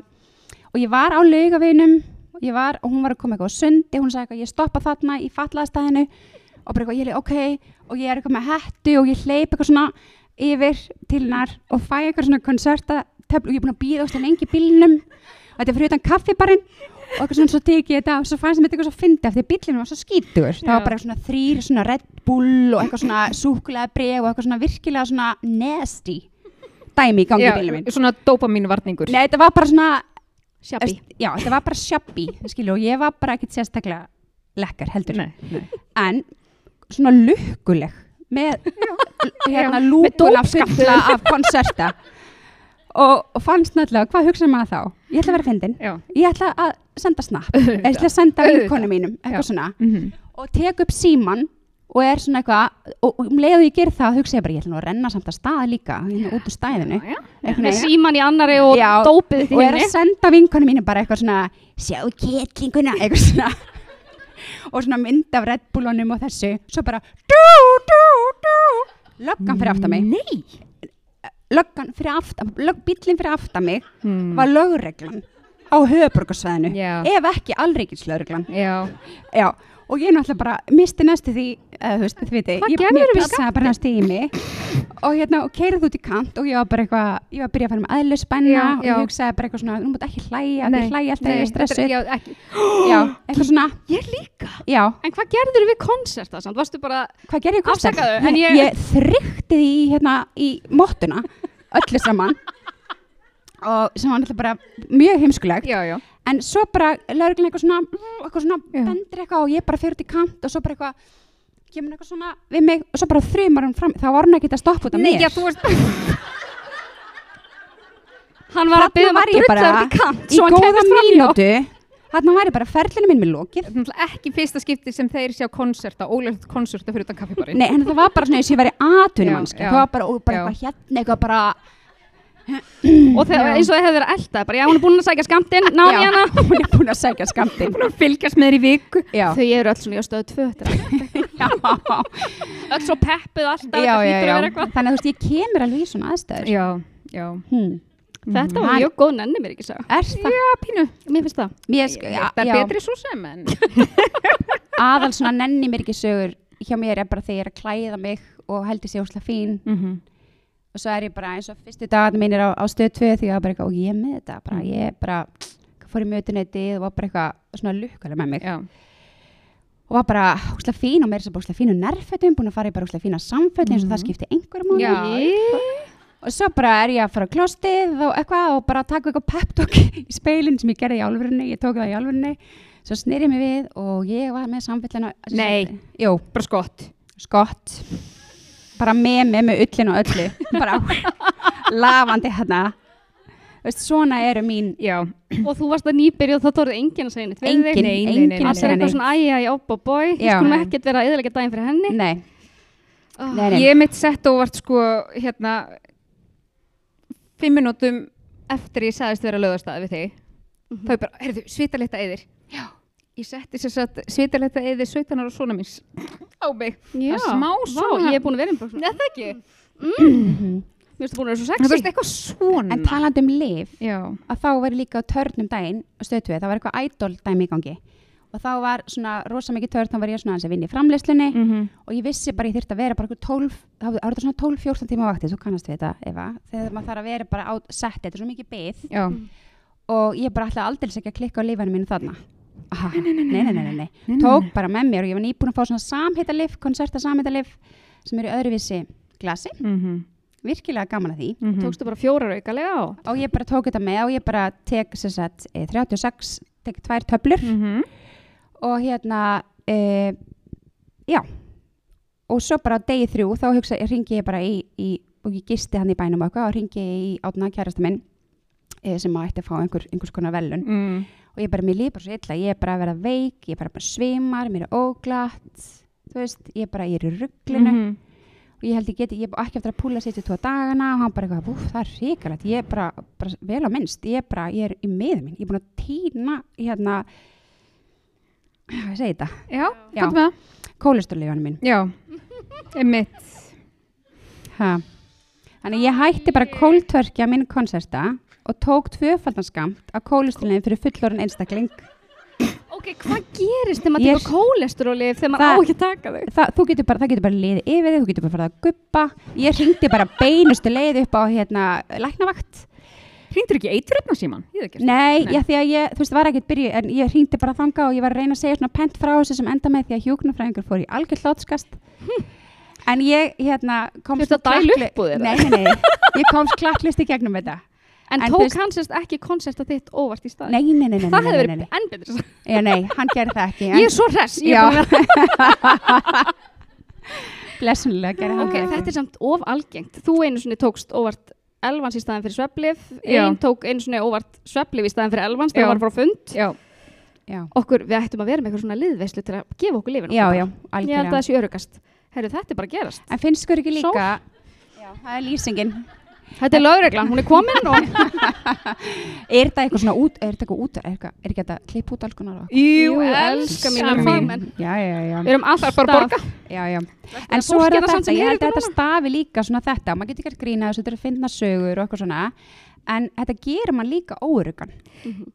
og ég var á laugavinum, ég var, og hún var að koma eitthvað á sundi, hún sagði eitthvað, ég stoppa þarna í fallaðastæðinu og bara eitthvað, ég er ok, og ég er eitthvað með hættu og ég hleyp eitthvað svona yfir til hennar og fæ eitthvað svona konsertatöfl og ég er búin að býða óslega lengi í bílnum. og þetta er fyrir utan kaffibarinn og eitthvað svona svo teki ég þetta og svo fannst mér þetta eitthvað svo fyndi af því að bílinn var svo skítur það var bara svona þrýr svona Red Bull og eitthvað svona súkulega breg og eitthvað svona virkilega svona nasty dæmi í gangi í bílinn minn svona dopamínvarningur. Nei, þetta var bara svona Shabby. Já, þetta var bara shabby skilur, og ég var bara ekkert sérstaklega lekkar heldur. Nei, nei. en svona lukkuleg með hérna Með lúkuna dópskappi. fulla af konserta og, og fannst náttúrulega, hvað hugsaði maður þá? Ég ætla að vera fyndin, ég ætla að senda snapp, (laughs) ég ætla að senda vinkonu mínum, eitthvað svona. Mhm. og tek upp síman og er svona eitthvað og, um leið og ég ger það, hugsa ég bara, ég ætla nú að renna samt að stað líka, hérna út úr stæðinu. Já, já. Með síman í annari og Já, dópið þitt í og er henni að senda vinkonu mínu bara eitthvað svona sjá kettlinguna, eitthvað svona. (laughs) Og svona mynd af Red Bullunum og þessu, svo bara dú, dú, dú. Löggan fyrir aftan mig. Nei löggan fyrir aftan, lög, bíllinn fyrir aftan mig Hmm. var lögreglan á höfuborgarsvæðinu, Já. ef ekki allríkislögreglan Já, já, og ég náttúrulega bara misti næstu því, eða þú veist, þið viti ég, við pissaði bara næstu í mig. Og hérna, og keirði út í kant og ég var bara eitthvað, ég var að byrja að fara með aðluspenna Já, og ég hugsaði bara eitthvað svona, nú mútt ekki hlæja, því hlæja alltaf nei, ég er stressuð. þetta- Já, ekki já, (gasps) eitthvað svona, Ég líka? Já, En hvað gerður við konserta samt? Varstu bara hvað gerði ég konsert? Afsakaðu, en ég, ég- ég þrykti því í, hérna, í móttuna, öllu saman. (laughs) Og sem var náttúrulega bara mjög heimskulegt. Já, já en svo bara lögreglan eitthvað svona eitthvað svona Já. bendir eitthvað og ég bara fyrir í kant og svo bara eitthvað kemur eitthvað svona við mig og svo bara þrjumar hún fram. Þá var hún ekki að stoppa út af Nei, mér. já, þú veist Hann var að byggja um var að bara út í kant í hann góða kemist fram hjá. mínútu. Þarna væri bara ferlinu minn með lokið. Þetta er ekki fyrsta skipti sem þeir sjá konserta, ólegt konserta fyrir utan kaffibari. Nei, en það var bara svona eins og ég væri atvinnumannski Já, já. það var bara, og bara eitthvað hérna eitthvað bara (clears throat) Og þegar, eins og þið hefur verið elda bara, Já, hún er búin að sækja skamtinn Náði Já, hana (laughs) hún er búin að sækja skamtinn Búin að fylgjast með þér í viku. já, Þau eru öll svona í stöðu tvö er (laughs) Öll svo peppuð alltaf já, þannig að þú veist, ég kemur alveg í svona aðstæður Já, já. hmm. Þetta var mjög góð nenni mér ekki er það? Já, pínu. Mér finnst það Mér, sko, já, Það er já, betri svo sem, en... (laughs) aðal svona nenni mér ekki sögur hjá mér er bara þegar ég er að klæða mig og heldur sér óslega fín Mhm. Og svo er ég bara eins og fyrstu dagarnir mínir á, á stöð 2 því að bara eitthvað og ég með þetta bara, Mm. ég bara fór í mötuneytið og var bara eitthvað svona lukkulega með mig Já. og var bara óslega fín og mér er svo óslega fínu nærfötum búin að fara í bara óslega fína samföt eins og það Mhm. skipti einhverjum máli Já. og svo bara er ég að fara á klostið og eitthvað og bara taka eitthvað peptalk (laughs) í speilin sem ég gerði í álfurinni, ég tók það í álfurinni svo snýri mig við og ég var með samfellina Nei. Jú, Bara skott. skott bara með með með ullin og öllu bara (laughs) lafandi hérna Veist, svona eru mín Já. Og þú varst að nýbyrja og það tóruð enginn að segja neitt við engin, þig. Nei, nei, nei, engin nei, að Allir segja eitthvað neitt svona í opp og bói Já. skulum ekkert vera að eðalega daginn fyrir henni nei, oh. nei, nei. Ég mitt sett óvart sko, hérna, fimm minútum eftir ég sagðist vera lögastæði við þig. Mhm. þá er bara, heyrðu, svitaletta eðir. Já. Ég setti sér satt svitaletta eðir 17 ára svona míns á mig. Já, Það er smá Vá, svona- ég er búin að vera um svona Nei, það ekki. Mhm. Mér finnst það búin að vera svo Það sexy veist eitthvað svona. en talandi um lif Já. að þá var ég líka á törnum daginn á stöðtöði, það var eitthvað idol dæmi í gangi og þá var svona rosa mikið törn þá var ég svona aðeins að vinna í framleyslunni Mm og ég vissi bara ég þyrfti að vera bara eitthvað 12 þá var þetta svona 12-14 tíma vakti, þú kannast við þetta Eva, þegar maður þarf að vera bara á setti þetta er svo mikið byð Já. og ég bara ætlaði aldrei ekki að klikka á lífanu mínu þarna nei, nei, nei, nei, tók bara með mér og ég var nýbúin að fá svona samheitalif, konserta samheitalif sem eru í öðruvísi glasi. Mm virkilega gaman að því. -hmm. Tókstu bara fjórar aukalega á? Og ég bara tók þetta með og ég bara tek sem sagt, eh, 36, tek tvær töflur. Mm og hérna e, já. Og svo bara degi þrjú þá hugsa, ringi ég bara í, í og ég gisti hann í bænum og og ringi ég í átna kærasta minn e, sem að ætti að fá einhver, einhvers konar velun mm. Og ég bara, mér líf bara svo illa, ég er bara að vera veik ég er bara, bara svimar, mér er óglatt þú veist, ég er bara, ég er í rugglinu Mhm. og ég held ég geti, ég er ekki eftir að púla sér til tvo dagana og hann bara eitthvað, úf, það er ríkalegt ég er bara, bara vel á minnst, ég er bara ég er í miður minn, ég er búin að týna hérna hvað segi þetta, Já, hvað með það? kólesterolífanum mín. Já, einmitt. Ha. Þannig ég hætti bara kóltverkja minn konserta og tók tvöfaldanskamt af kólesterolífin fyrir fullorinn einstakling. Ok, hvað gerist þegar maður tekur kólesteróli þegar maður Það- á ekki að taka þau? Það, þú getur bara, það getur bara liðið yfir þig, þú getur bara farið að guppa. Ég hringdi bara beinustu leið upp á hérna, læknavakt. Hringdur ekki eituröfna síman? Nei, Nei. Já, því að ég, þú veist, var ekkert byrju, en ég hringdi bara þanga og ég var að reyna að segja svona pent frá þessu sem enda með því að hjúknarfræðingur fór í algjör hlátskast. En ég, hérna, komst klakklist í gegnum þetta. En, En tók hann sérst ekki konserta þitt óvart í stað? Nei, nei, nei, nei, Það hefði verið enn betur. Já, nei, hann gerði það ekki. Ég er svo hress. (laughs) Blessunlega gerði hann Ok, þetta er samt of algengt. Þú einu svona tókst óvart elvans í staðin fyrir svepplif, Já. einn tók einu svona óvart svepplif í staðin fyrir elvans það var frá fund. Já, Já, Okkur, við ættum að vera með eitthvað svona liðveislu til að gefa okkur lifin. já, já, Ég held að algjörlega. það sé örugast. Herru, þetta er bara gerast. En finnst skur ekki líka, já, það er lýsingin. Þetta er lögreglan, hún er komin og... (laughs) Er þetta eitthvað svona út, er þetta eitthvað út, er, eitthvað, er ekki þetta klipp út alls konar? og- Jú, elska mín. fagmenn. Já, já, já. Við erum alltaf bara að borga. Já, já. En svo er samt þetta, sem ég held að þetta þetta stafi líka svona þetta, maður getur gert grína þessu, þetta er að finna sögur og eitthvað svona, en þetta gerir mann líka óurugan.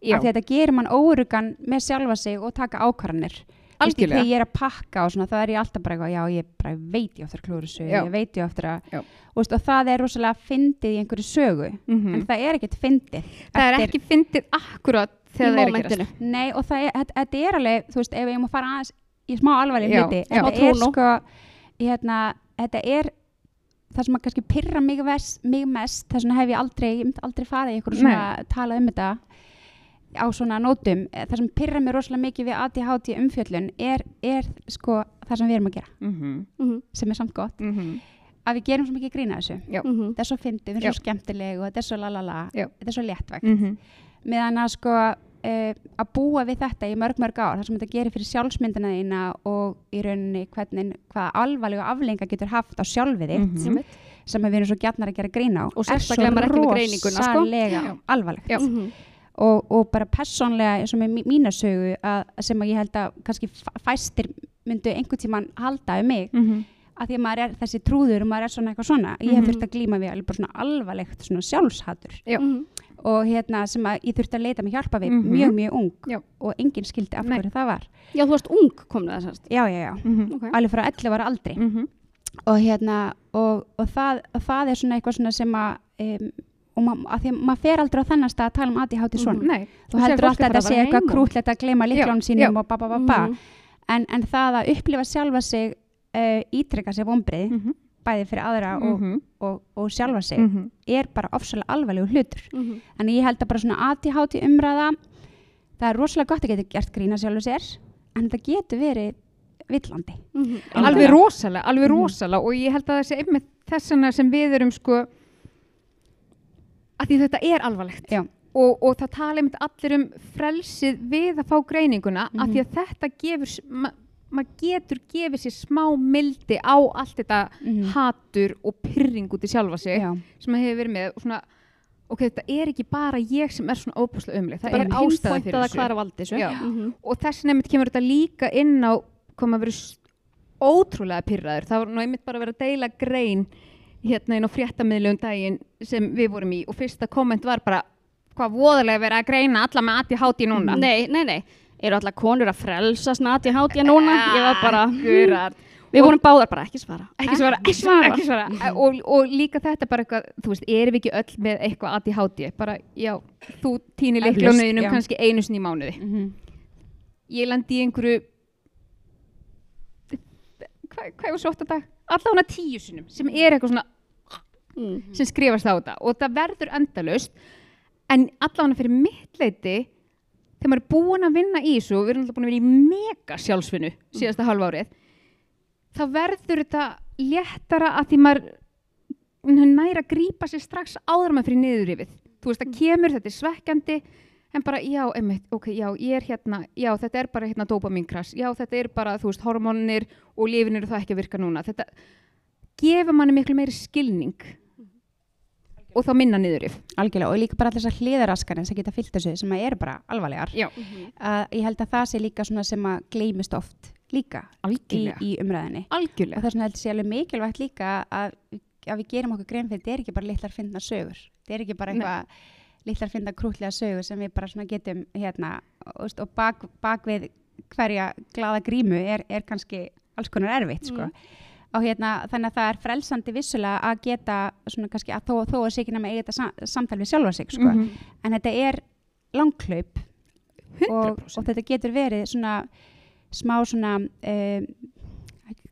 já. Af því að þetta gerir mann óurugan með sjálfa sig og taka ákvarðanir. Algjörlega. Þegar ég er að pakka og svona, það er ég alltaf bara eitthvað, já, ég bara veit ég ofta að klúra sögu, Já. ég veit ég ofta að, veist, og það er rosalega fyndið í einhverju sögu, Mhm. en það er ekkert fyndið. Það er ekki fyndið akkurat þegar það er að gerast. Nei, og það er, þetta, er alveg, þú veist, ef ég má fara aðeins í smá alvarleg hluti, þetta Smá er sko, hérna, þetta er það sem að kannski pyrra mig, ves, mig mest, þess vegna hef ég aldrei, ég myndi aldrei farið í einhverju svona tala um þetta á svona nótum, Eh, það sem pyrra mig rosalega mikið við ADHD umfjöllun er, er sko það sem við erum að gera, Mhm, Mhm, sem er samt gott, mhm. að við gerum svo mikið grína þessu. Já. mhm. Þetta er svo fyndið, Já. erum svo skemmtileg og þetta er svo lalala, þetta er svo léttvægt Mhm. meðan að sko uh, að búa við þetta í mörg mörg ár þar sem þetta gerir fyrir sjálfsmyndina þína og í rauninni hvernig hvaða alvarlega aflenga getur haft á sjálfið þitt Mhm. Sem við erum svo gjarnar að gera grín á Og sérstaklega maður er ekki með greininguna, og, og bara persónlega eins og með mí- mína sögu að, sem að ég held að kannski fæ- fæstir myndu einhvern tíman halda um mig Mhm. að því að maður er þessi trúður og maður er svona eitthvað svona ég hef Mhm. þurft að glíma við alveg bara svona alvarlegt svona sjálfshattur Já. Mhm. og hérna sem að ég þurfti að leita mig hjálpa við Mhm. mjög mjög ung Já. og enginn skildi af hverju það var Já, þú varst ung komnu það sérst. já já já, Mhm. Ok. alveg frá 11 ára aldri Mhm. og hérna og, og það, og það er svona eitthvað svona sem að um, og ma að því að maður fer aldrei á þennan stað að tala um ADHD svona Nei, þú þú heldur alltaf að þetta sé eitthvað krútlegt að gleyma líklánum Já, sínum og ba ba ba ba Mhm. en, en það að upplifa sjálfa sig uh, ítrykka sér vombrið Mhm. bæði fyrir aðra og, Mhm. og, og sjálfa sig Mhm. er bara ofsalega alvarlegu hlutur Mhm. Þannig ég held að bara svona ADHD umræða, það er rosalega gott að geta gert grína sjálfur sér, en þetta getur verið villandi. Mhm. alveg rosalega, alveg Mhm. rosalega og ég held að það sé einmitt þessana sem við erum sko að því þetta er alvarlegt Já. og, og það tala einmitt allir um frelsið við að fá greininguna Mhm. að því að þetta gefur s- ma maður getur gefið sér smá mildi á allt þetta Mhm. hatur og pyrring út í sjálfa sig Já, sem maður hefur verið með og svona, ok, þetta er ekki bara ég sem er svona óbúslega umleg það Bara er ástæða fyrir að þessu er að. Já. Mhm. og þess nefnitt kemur þetta líka inn á hvað maður verið ótrúlega pyrraður það var nú einmitt bara að vera að deila grein hérna inn á fréttamiðlu um daginn sem við vorum í og fyrsta komment var bara hvað voðalega verið að greina alla með aðti háti núna Nei, nei, nei. Eru allar konur að frelsa snati hátíða núna? Ég var bara, Akkurat. við vorum báðar bara ekki svara. ekki svara, Ekki svara. ekki svara. Og, og líka þetta bara eitthvað, þú veist, erum við ekki öll með eitthvað aðti háti, bara, já þú týnir já. kannski einu sinni í mánuði mm ég lendi í einhverju hvað hva var svo oft að dag? Allavega tíu sinum sem er eitthvað svona Mm. sem skrifast á þetta. Og það verður endalaust en allavega fyrir mitt leiti þegar maður er búin að vinna í þessu og við erum alltaf búin að vera í mega sjálfsvinnu síðasta halva árið þá verður þetta léttara að því maður næra að grípa sér strax áður maður fyrir niður yfir þú veist það kemur, þetta er svekkjandi en bara já, einmitt, ok, já, ég er hérna já, þetta er bara hérna dopamínkras já, þetta er bara, þú veist, hormónir og lifin eru það ekki að virka núna þetta gefur manni miklu meiri skilning og þá minna niður yfir. algjörlega og líka bara allir þessar hliðaraskanir sem geta fyllt þessu sem eru bara alvarlegar Já. að ég held að það sé líka svona sem að gleymist oft líka í, Algjörlega. í umræðinni og Algjörlega. það er svona held ég sé alveg mikilvægt líka að, að við gerum okkur grein fyrir þetta er ekki bara litlar fyndna sögur þetta er ekki bara eitthvað litlar fyndna krútlega sögur sem við bara getum hérna og, og bak, bak við hverja glada grímu er, er kannski alls konar erfitt sko. Mm. og hérna þannig að það er frelsandi vissulega að geta svona kannski að þó, þó að sé ekki nema eiga þetta sam, samtal við sjálfa sig sko. Mhm. en þetta er langklaup og, 100%. og þetta getur verið svona smá svona um,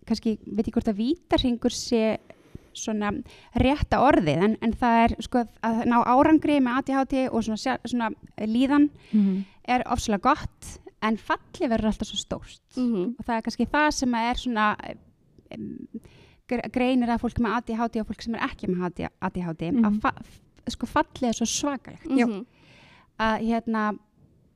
kannski, veit ég hvort að vítarhingur sé svona rétta orðið en, en það er sko að ná árangri með ADHD og svona, svona líðan Mhm. er ofslega gott en falli verður alltaf svo stórt Mhm. og það er kannski það sem er svona um, greinir að fólk með ADHD og fólk sem er ekki með ADHD Mhm. að fa sko fallið er svo svakalegt Mhm. að hérna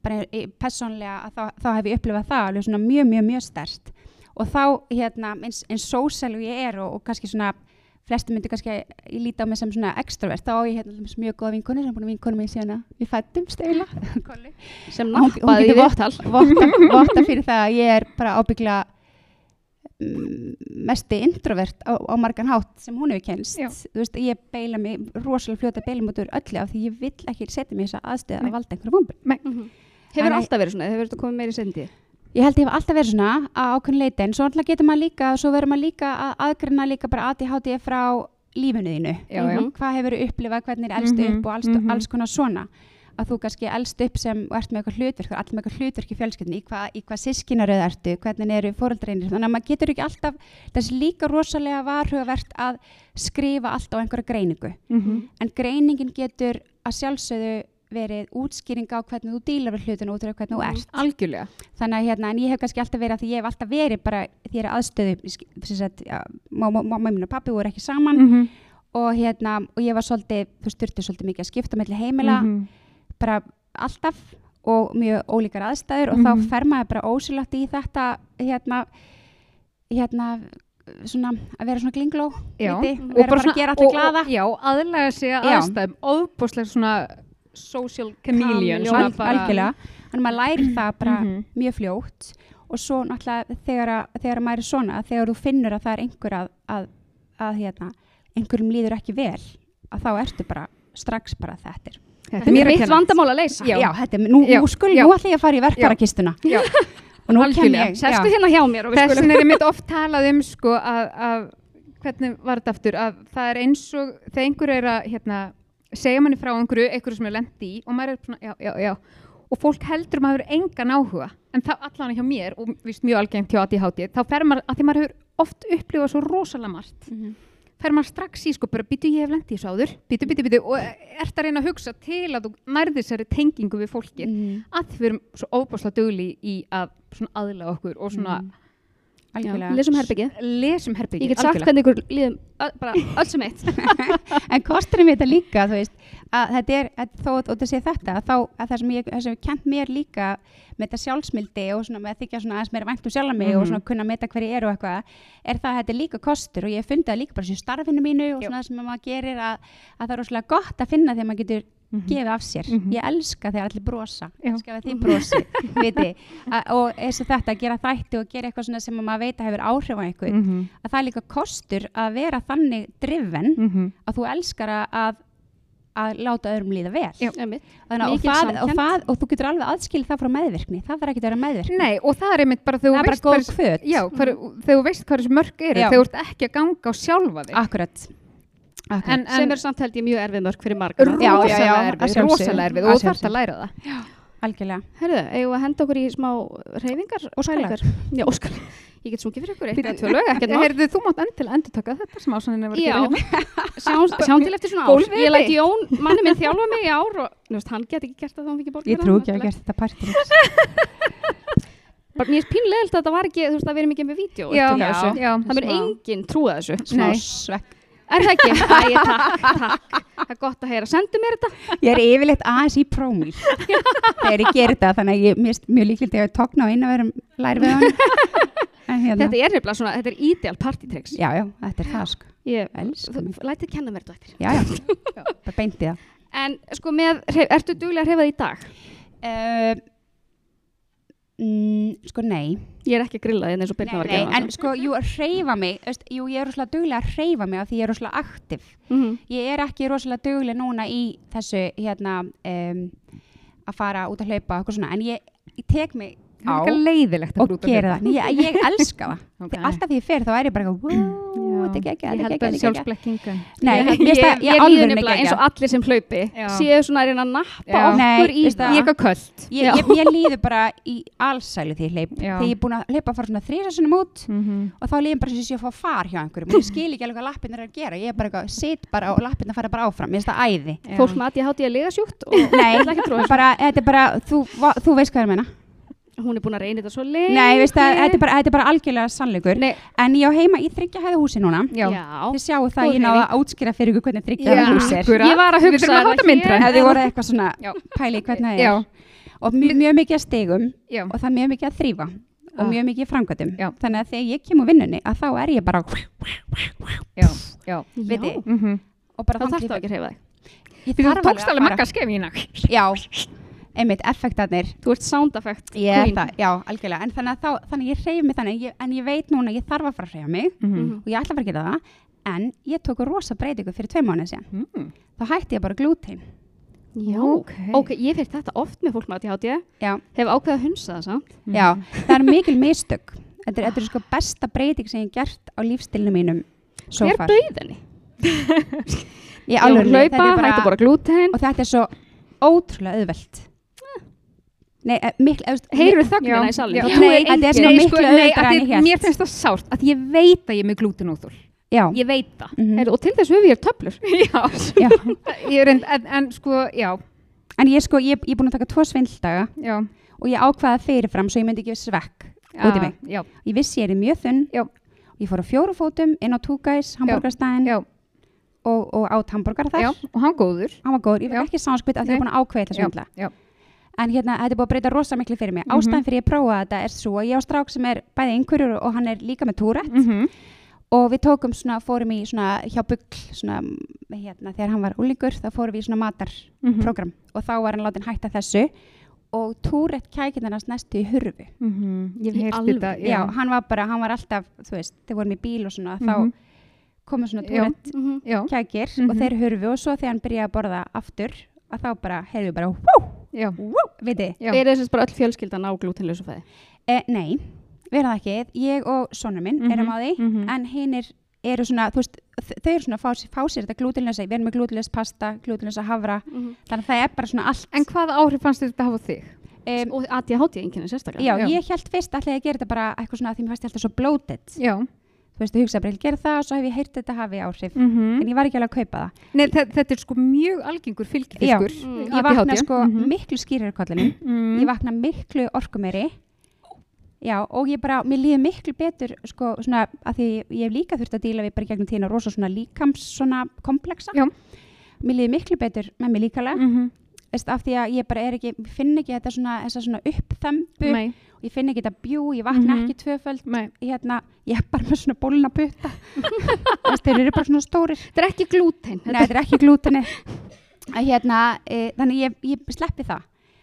bara persónlega að þá, þá hef ég upplifað það alveg svona mjög, mjög, mjög stert og þá hérna eins, eins sósæl og ég er og, og kannski svona flesti myndir kannski ég líti á mig sem svona extrovert þá á ég hérna mjög góða vinkonu sem er búin að vinkonu mig síðan að við fættumst eiginlega (laughs) Kolli. sem Hún- hún nappaði í getur vott- viðtal votta, (laughs) fyrir það að ég er bara ábyggla mesti introvert á, á margan hátt sem hún hefur kennst Já. þú veist, ég beila mig rosalega fljóta beila mútur öllu af því ég vill ekki setja mig í þessa aðstöð Nei. að valda einhverju vombi Mhm. hefur Þannig- alltaf verið svona, hefur þetta komið meiri sendi Ég held ég hef alltaf verið svona á ákveðin leiti en svo alltaf getur maður líka, svo verður maður líka að aðgreina líka bara ADHD frá lífinu þínu. Já, já. Mhm. Hvað hefur upplifað, hvernig er elst Mhm, upp og alls, mhm. alls konar svona. Að þú kannski elst upp sem ert með eitthvað hlutverk, allir með eitthvað hlutverk í fjölskyldinu, í hvað, í hvað sískinaröð ertu, hvernig eru fóreldrainir. Þannig að maður getur ekki alltaf, þessi líka rosalega varhugavert að skrifa allt á einhverja greiningu. Mhm. En greiningin getur að sjálfsögðu verið útskýring á hvernig þú dílar við hlutinu út af hvernig þú ert Algjörlega. þannig að hérna, en ég hef kannski alltaf verið að því ég hef alltaf verið bara því er aðstöðu sem sagt, já, mamma og pappi voru ekki saman Mhm. og hérna, og ég var svolítið, þú þurfti svolítið mikið að skipta mellir heimila, Mhm. bara alltaf og mjög ólíkar aðstæður og Mhm. þá fer maður bara ósynlagt í þetta hérna, hérna svona, að vera svona glingló Og vera bara, svona- að gera allir glada og- Já, aðlega sig að aðstæðum, óbúslega svona social chameleon. Algjörlega, þannig að maður lærir það bara Mhm. mjög fljótt og svo náttúrulega þegar, að, þegar maður er svona þegar þú finnur að það er einhver að, að, að hérna, einhverjum líður ekki vel að þá ertu bara strax bara þetta er Þetta er mitt vandamál að leysa Já. já, þetta er, nú, Já, nú, skul, já. nú ætla ég að fara í verkvarakistuna Já. (laughs) og nú kem ég já. hérna hjá mér og við skulum Þessin er einmitt oft talað um sko að, að hvernig var þetta aftur að það er eins og þegar einhver er að hérna, segja manni frá einhverju, einhverju sem er lendi í og maður er svona, já, já, já og fólk heldur að maður engan áhuga en það allan hjá mér og vist mjög algengt hjá ADHD, þá fer maður, að því maður hefur oft upplifað svo rosalega margt Mhm. fer maður strax í sko bara býtu ég hef lendi í þessu áður, býtu, býtu, býtu og ert að reyna að hugsa til að þú nærði þessari tengingu við fólki Mhm. að því við erum svo óbáslega dugli í að svona aðla okkur og svona Mhm. algjörlega lesum herbyggið lesum herbyggi ég get sagt hvernig ykkur líðum bara öll sem eitt. (laughs) En kosturinn við þetta líka þú veist, að þetta er, að þó að þetta sé þetta að þá, að það sem ég, það sem ég kent mér líka með þetta sjálfsmildi og svona með að þykja svona aðeins meira vænt um sjálfa mig og Mhm. svona kunna meta hverju er og eitthvað er það að þetta er líka kostur og ég hef fundið það líka bara sem starfinu mínu og svona það sem maður gerir að, að það er rosalega gott að finna þegar maður getur Mhm. gefið af sér. Mhm. Ég elska þegar allir brosa. Já. Ég elska þegar þið brosi, (laughs) Og eins og þetta, að gera þætti og gera eitthvað svona sem maður veit að hefur áhrif á einhvern. Mhm. Að það er líka kostur að vera þannig driven Mhm. að þú elskar að- að, láta öðrum líða vel. Já. Einmitt. Þannig, að- og, það, og, það, og þú getur alveg aðskilið það frá meðvirkni. Það þarf ekki að vera meðvirkni. Nei, og það er einmitt bara þegar þú veist hvað þessi mörg eru, þegar þú ert ekki að ganga á sjálfa þig. Akkurat. Akkurat. En, sem en er samt held ég mjög erfið mörg fyrir Já, já, já, rosalega erfið, og sjálfsögðu. að læra það. Algjörlega. Herðu, eigum við að henda okkur í smá reyfingar? Já, óskalag Ég get sungið fyrir ykkur eitt Heyrðu, þú mátt endilega endur taka þetta sem ásannin er að Já, gera hérna. (laughs) sjáum, til eftir svona Gólfið Ég læt þitt. Jón, manni minn þjálfa mig í ár og veist, hann get ekki gert það þá hann ekki Ég trú ekki að gert þetta partur. (laughs) Mér er pínlegilegt að þetta var ekki, þú veist, að við erum ekki með vídeo Já, Já. já. Það Smá. enginn trúa þessu. Er það ekki? Æ, takk, takk Það er gott að heyra, sendu mér þetta Ég er yfirleitt aðeins í prómíl þegar ég ger þetta þannig að ég er mjög líklegt að ég tókna á vera læri við hann hérna, Þetta er nefnilega svona, þetta er ideal partytricks. já, já, þetta er það sko. Ég, Elsku mig. lætið kenna mér þetta eftir. Já, já, bara beinti það. En sko með, ertu duglega að hreyfa það í dag? Uh, mm, sko, nei. Ég er ekki að grilla þið eins og Birna Nei, var að gera. en sko, jú, að hreyfa mig, veist, jú, ég er rosalega duglega að hreyfa mig af því ég er rosalega aktiv. mm Ég er ekki rosalega duglega núna í þessu, hérna, um, að fara út að hlaupa en ég, ég tek mig Það er eitthvað leiðilegt að að hlaupa. það. Ég, ég elska það. (laughs) Ok. Því alltaf því ég fer þá er ég bara eitthvað, Ég held að ekki ekki. sjálfsblekking en- Nei, ég, ég, ég, ég, ég, ég, líður nefnilega eins og allir sem hlaupi séu svona að reyna að nappa okkur í. Ég er eitthvað köld. Ég, ég, ég líður bara í allsælu því ég. Já. Þegar ég er búin að hleypa að fara svona þrísasunum út Mhm. og þá líður bara sem ég sé að fá far hjá einhverjum ég skil ekki alveg hvað lappirnar er að gera. Ég er bara eitthvað, sit bara og lappirnar fara bara áfram. Mér finnst það æði. Fólk með að ég hátti að lega sjúkt Nei, ég að bara, þú, þú veist hvað ég meina. Hún er búin að reyna þetta svo lengi Nei, veist það, þetta er bara, þetta er bara algjörlega sannleikur. Nei, En ég á heima í þryggja hæða húsi núna. Já. já. Þið sjáu það, ég náða að útskýra fyrir ykkur hvernig þryggja hæða hús er. Ég var að Við hugsa þurfum að það hátta hér. myndræn. Ef þið voru eitthvað svona Já. pæli hvernig það Já. er. Og mjög, mjög mikið að stegum Já. og það er mjög mikið að þrýfa og mjög mikið í framkvæmdum. Já. Þannig að þegar ég kem úr vinnunni að þá er ég bara Já. Já. Þið? Mhm. og bara þá þannig þarftu ekki að hreyfa þig Þú tókst alveg makka skef í hérna. Já, einmitt, effektarnir. þú ert sound effect Ég er queen. það, já, algjörlega. En þannig að þá, þannig ég hreyf mig þannig, ég, en ég veit núna ég þarf að fara að hreyfa mig Mhm. og ég ætla að fara að gera það. En ég tók rosa breytingu fyrir tvei mánuði síðan. Mm. Þá hætti ég bara glútein. já, Ok. ok, ég fyrir þetta oft með fólk með Já, hef ákveðið að hunsa það samt já, það er mikil (laughs) mistök. Þetta er, þetta er sko besta breyting sem ég hef gert á lífstilinu mínum so hver far. bauð henni? Ég alveg hlaupa, hætti bara glúten og þetta er svo ótrúlega auðvelt Nei, eh, miklu auðvelt heyrðu þögnina í salin Nei, þetta er enginn. svo Nei, miklu sko, nei, auðveldara að en ég hélt. Mér finnst það sárt að ég veit að ég er með glútenóþól. Já, Ég veit það. mhm, Heyrðu, og til þess höfum ég töflur (laughs) Já. já. Ég er en, en, en sko, já. En ég sko, ég, er búin að taka tvo svindldaga Já. og ég ákvaða fyrirfram svo ég myndi ekki svekk út í mig. Já. Ég vissi ég er mjög þunn Já. Ég fór á fjóru fótum inn á Túgæs, hamburgarstæðin Já. og, og át hamburgar þar. Já. Og hann góður. Hann var góður, ég En hérna, þetta er búin að breyta rosa miklu fyrir mig. Mhm. Ástæðan fyrir ég prófaði þetta er svo ég á strák sem er bæði einhverjur og hann er líka með túrætt. Mm og við tókum svona, fórum í svona hjá Bugl, svona, hérna, þegar hann var úlingur, þá fórum við í svona matarprogram og þá var hann látin hætta þessu og túrætt kækindannast næstu í hurfu. Ég Í hef alvöru? þetta. Já, hann var bara, hann var alltaf, þú veist, þeir vorum í bíl og svona, þá Mhm. komu svona Já. túrætt Mhm. Já. kækir Mhm. og þeir hurfu og svo þegar hann byrjaði að borða aftur, að þá bara, heyrðu bara, hú, Já. Já. er þess bara öll fjölskyldan á glútenlösu fæði E, nei, við erum það ekki, ég og sonur minn erum á því, Mhm. en hinnir eru svona, þú veist, þau eru svona að fá, fá sér þetta glútenlösa, við erum með glútenlösa pasta, glútenlösa havra, þannig að það er bara svona allt. En hvaða áhrif fannst þetta hafa á þig? um, og að ég hátti einhvernig sérstaklega já, Já. ég held fyrst ætlaði að gera þetta bara eitthvað svona því mér fannst ég alltaf svo bloated. Já. Þú veist, ég hugsaði bara, ég gera það og svo hef ég heyrt þetta hafi áhrif. Mm En ég var ekki alveg að kaupa það. Nei, þe- þetta er sko mjög algengur fylgifiskur. Mm. Ég vakna sko Mhm. miklu skýrir kollinum. Mm. Ég vakna miklu orkumeri. Já, og ég bara, mér líður miklu betur, sko, svona, að því ég hef líka þurft að díla við bara gegnum tíðina rosa svona líkams, svona kompleksa. Já. Mér líður miklu betur með mig líkalega, Mhm. Veist, af því að ég bara er ekki, finn ekki þetta svona, þessa svona uppþembu, Nei. og ég finn ekki þetta bjú, ég vakna Mhm. ekki tvöföld, Nei. hérna, ég er bara með svona bólina putta. (laughs) Þeir eru bara svona stórir. þetta er ekki glúten Nei, þetta er ekki glúteni. Að hérna, e, þannig ég, ég sleppi það.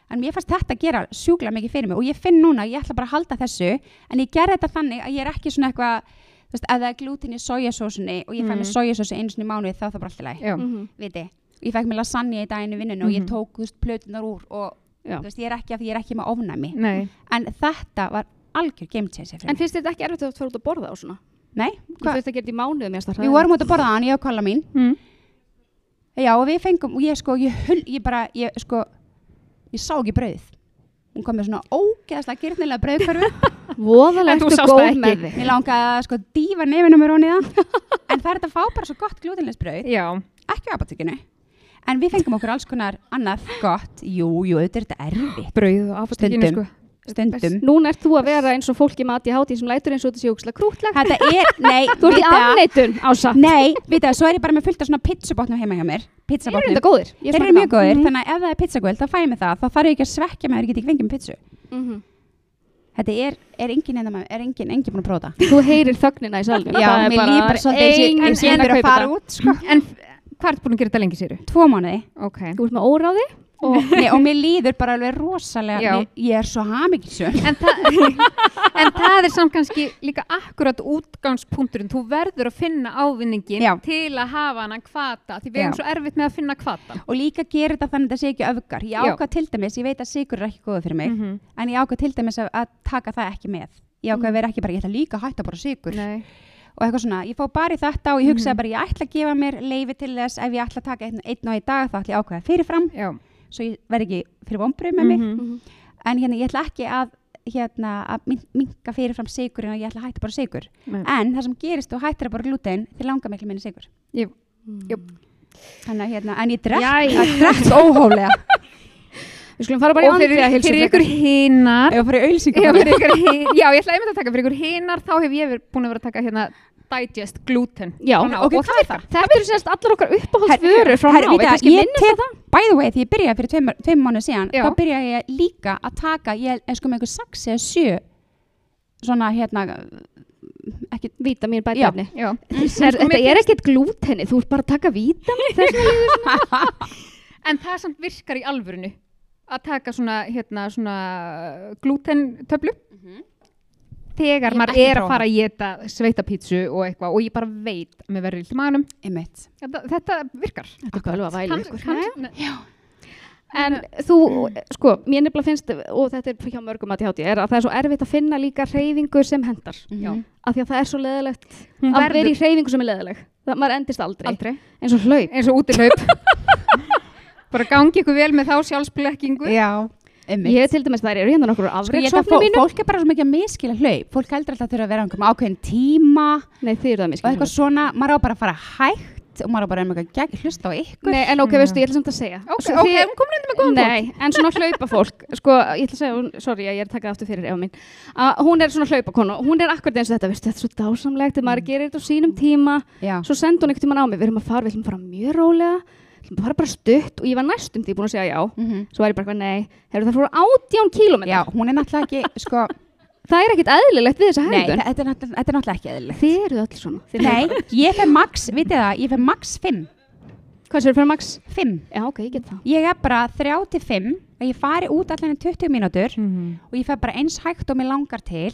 En mér fannst þetta gera sjúkla mikið fyrir mig og ég finn núna, ég ætla bara að halda þessu, en ég gerði þetta þannig að ég er ekki svona eitthvað, þú veist, ef það er glútin í sojasósunni og ég fæ Mm. mér sojasósu einu sinni í mánuði þá það bara alltaf læg, Já. Mhm. viti. Ég fekk mér lasagna í daginn í vinnunni og ég Mhm. tók, veist, plötunar úr og, veist, ég er ekki af því ég er ekki með ofnæmi. Nei. En þetta var algjör game changer en finnst þetta ekki erfitt að þú fara út að borða og svona Nei, þú finnst það gert í mánuðum ég Við vorum út að borða hann, ég og kolla mín. Mm. Já, og við fengum, og ég sko, ég, hull, ég bara, ég sko, ég sá ekki brauðið. Hún kom með svona ógeðslega gyrnilega brauðkörfu. (laughs) voðalega sást góð með þig Mér langaði að sko dýfa nefnum mér honi það. (laughs) En það er þetta fá bara svo gott glútinlegs brauð, Já. ekki á apotekinu. En við fengum okkur alls konar annað gott. Jú, jú, þetta er þetta erfitt. Brauð og afatekinu Stundum. sko. Stundum. núna ert þú að vera eins og fólki með ADHD sem lætur eins og þetta sé ógslag krútlegt Þetta er, (laughs) nei, þú ert í afneitun ása Nei, vita, svo er ég bara með fullt af svona pizzabotnum heima hjá mér. þeir eru góðir Þeir eru mjög góðir, Mhm. þannig að ef það er pizzagöld, þá fæ ég mig það. Þá þarf ég ekki að svekja mig að ég get ekki fengið með pizzu. Mhm. Þetta er, er engin einna með, er engin, engin búin að prófa það. Þú heyrir þögnina í salnum. Já, mér líður bara að að hvað ertu búin að gera þetta lengi, séru? Tvo mánuði. Ok. Þú ert með óráði og Nei, og mér líður bara alveg rosalega, Já. mér, ég er svo hamingsum. En, þa (laughs) en það er samt kannski líka akkurat útgangspunkturinn. Þú verður að finna ávinningin Já. til að hafa hann kvata. Því við Já. erum svo erfitt með að finna kvatan. Og líka gerir þetta þannig að það sé ekki öfgar. Ég Já. ákvað til dæmis, ég veit að sigur er ekki góða fyrir mig, -hmm. en ég ákvað til dæmis að, að taka það ekki með. Ég ákvað að vera ekki bara, ég ætla líka að hætta bara sigur. Nei. Og eitthvað svona, ég fór bara í þetta og ég hugsaði Mhm. bara ég ætla að gefa mér leifi til þess ef ég ætla að taka einn, einn og einn dag þá ætla ég að ákveða fyrirfram Já. svo ég verð ekki fyrir vombrið með mig Mhm. en hérna ég ætla ekki að hérna að min- minka fyrirfram sigur en ég ætla að hætta bara sigur Nei. en það sem gerist og hættir að bara glúten þið langar miklu minni sigur Jú. Jú. þannig að hérna, en ég drekk, Jæja. ég drekk óhólega (laughs) Við skulum fara bara í Og fyrir, andlega heilsu fyrir frekar. ykkur hinar ef ég fyrir Já, auðlýsingum fyrir ykkur hin, já, ég ætla einmitt að taka fyrir ykkur hinar þá hef ég verið búin að vera að taka hérna digest gluten Já, Svona, ok, og hvað er það? Þetta eru sérst allar okkar uppáhaldsvörur frá ná. ég tek, það. by the way, því ég byrjaði fyrir tveim, mánu síðan, Já. þá byrjaði ég líka að taka, ég er sko með einhver 6 eða 7 svona hérna ekki, Vítamín Já. bætefni. Já, Þetta er ekkert glútenni, þú ert bara að taka vegna (laughs) en það samt virkar í alvörinu að taka svona, hérna, svona glutentöflu þegar Ég hef maður er að prófað fara að geta sveitapítsu og eitthvað og ég bara veit að í maðunum einmitt þetta, þetta virkar Þetta er bölva væli Kann- ykkur. kann- En þú, sko, mér nefnilega finnst, og þetta er hjá mörgum að þjátti, er að það er svo erfitt að finna líka hreyfingu sem hendar. Já. Af því að það er svo leðilegt Hún að vera í verður hreyfingu sem er leðileg. Það maður endist aldrei. aldrei Eins og hlaup. eins og útilaup (laughs) bara gangi ykkur vel með þá sjálfsblekkingu. Já, einmitt. Ég til dæmis þær eru hérna nokkur Sko, að afreiksofnum fó, mínum. fólk er bara svo mikið að miskila hlaup. Fólk heldur alltaf að þurfa að vera á einhverjum ákveðin tíma Nei, þið eru það og eitthvað svona, maður á bara að fara hægt og maður á bara gegn hlusta á ykkur. Nei, en ok, Já. veistu, ég ætla samt að segja. ok, Svo ok, hún komur undir með góðan Nei, en svona hlaupa fólk sko, ég ætla að segja, sorry, ég er að taka það aftur fyrir Eva mín, að hún er svona hlaupakonu hún er akkurat eins og þetta, veistu, þetta er svo dásamlegt þegar maður gerir þetta á sínum tíma. Já, svo sendi hún einhvern tímann á mig, við erum að fara við ætlum að fara mjög rólega, við ætlum að fara bara stutt og ég var næstum því búin að segja já. Mm svo var ég bara eitthvað, nei, hefur það fóru átján kílómetrar já, hún er náttúrulega ekki sko, (laughs) það er ekkit eðlilegt við þessa nei, hegðun. þetta er, náttúrulega- þetta er náttúrulega ekki eðlilegt. Þið eru öll svona. Þið nei, ég fer max, vitið það, ég fer max 5 hvað sér fyrir max? 5, Já, ok, ég get það. Ég er bara 3 til 5 að ég fari út allan í 20 mínútur Mhm. og ég fer bara eins hægt og mér langar til.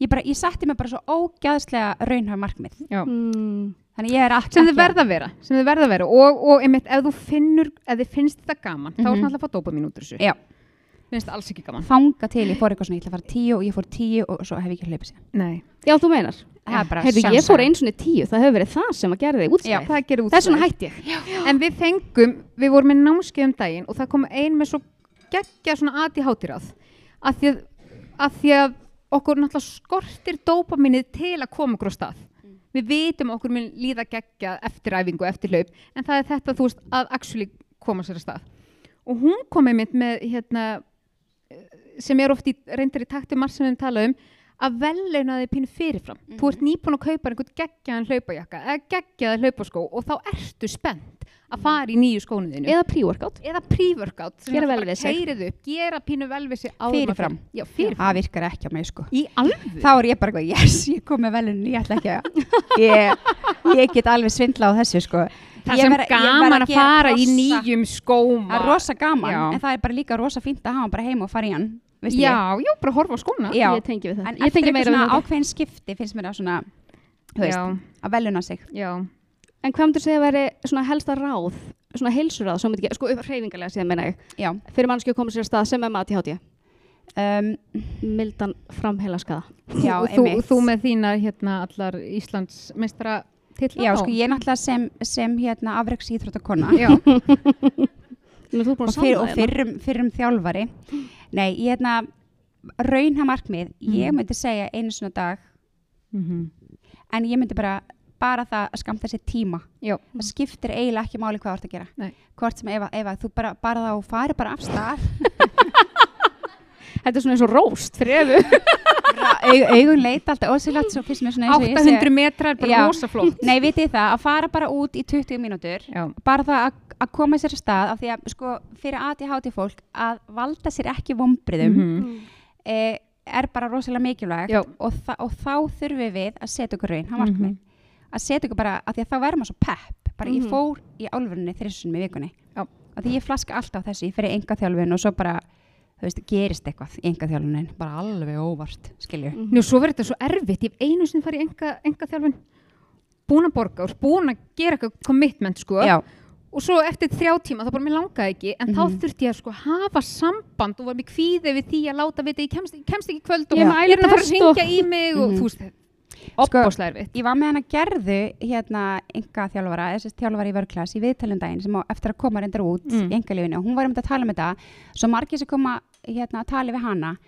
Ég, bara, ég setti mig bara svo ógæðslega raunhaf markmið. Já. mm. Þannig ég er ekki sem þið verða að vera, sem þið verða að vera. Og, og einmitt, ef þú finnur, ef þið finnst þetta gaman þá er það alltaf að fá dopamin út úr þessu. Já. finnst það alls ekki gaman. Þanga til, ég fór eitthvað svona, ég ætla að fara 10 og ég fór 10 og svo hef ég ekki hlaupið sér nei, Já, þú meinar. Það er bara Heyrðu, ég fór eins og tíu, það hefur verið það sem að gera þig Já. útstæð það gerir út Þess vegna hætti ég. En við fengum, við vorum með námskeið um daginn og við vitum að okkur mun líða geggja eftir æfingu, eftir hlaup en það er þetta, þú veist, að actually koma sér að stað. Og hún kom einmitt með hérna sem er oft í, reyndar í takti marg sem við talaðum að velleina þig pínu fyrirfram. Þú ert nýbúin að kaupa einhvern geggjaðan hlaupajakka eða geggjaðan hlaupaskó og þá ertu spennt að fara í nýju skónuðinu Eða pre-workout. Eða pre-workout sem Gera er vel við sig. Fyrirfram. það virkar ekki á mig sko. Í þá er ég bara eitthvað, yes, ég kom með velun ég ætla ekki að (laughs) ég, ég get alveg svindla á þessu sko. Það sem verð gaman að fara í rosa- nýjum skóm það er rosa gaman, Já. en það er bara líka rosa fínt að hafa hann bara heima og fara í hann veistu já, ég? já, bara horfa á skóna. Já. Ég tengi við það. En eftir eitthvað svona ákveðin skipti finnst mér það svona þú veist, já, að veluna sig. Já, En hvað myndir segja að veri svona helsta ráð svona heilsuráð sem myndi gera, sko upp hreyfingarlega síðan meina ég, já, fyrir mannski að koma sér að stað sem er mati hátíð, um, mildan framheila skaða já þú, þú með þína hérna allar Íslands meistara titla já, sko ég er náttúrulega sem, sem hérna afreiks íþróttakonna já, (laughs) Og, fyr, og fyrrum, fyrrum þjálfari. Nei, ég hérna raunhamarkmið, ég Mhm. myndi segja einu svona dag Mhm. en ég myndi bara bara það að skamta sér tíma. Já. það skiptir eiginlega ekki máli hvað þú ert að gera. Nei. hvort sem ef að þú bara, bara þá fari bara af stað. (laughs) Þetta er svona eins og róst fyrir Aug, augun leita alltaf ég 800 metrar, bara flott Nei, vitið það, að fara bara út í 20 mínútur. Bara það að, að koma sér að stað af því að sko fyrir ADHD fólk að valda sér ekki vombriðum Mhm. eh, er bara rosalega mikilvægt og, þa og þá þurfum við að setja okkur raun, hann markmið Mhm. að setja okkur bara, að því að þá verðum við svo pepp bara ég Mhm. fór í álfurinu þrissunum í vikunni og því ég flaska alltaf þessu, ég fer í enga þjálfun og svo bara, þú veist, gerist eitthvað í enga þjálfunin, bara alveg óvart skilju, Mhm. Nú, svo verður þetta svo erfitt, ég hef einu sinni farið í enga, enga þjálfun, búin að borga og búin að gera eitthvað commitment, sko. já, Og svo eftir þrjá tíma, þá bara mér langaði ekki, en þá Mhm. þurfti ég að sko hafa samband og var mér kvíðið við því að láta vita, ég kemst, kemst ekki kvöld og Ég er að fara að og- ringja í mig og Mhm. þú veist, opbáslega erfitt. ég var með hann að gerðu hérna enga þjálfara, þessi þjálfara í vörklass í viðtalum daginn sem á eftir að koma reyndar út Mm. í enga lífinu og hún var um þetta að tala um þetta svo margir sem koma hérna að tala við hana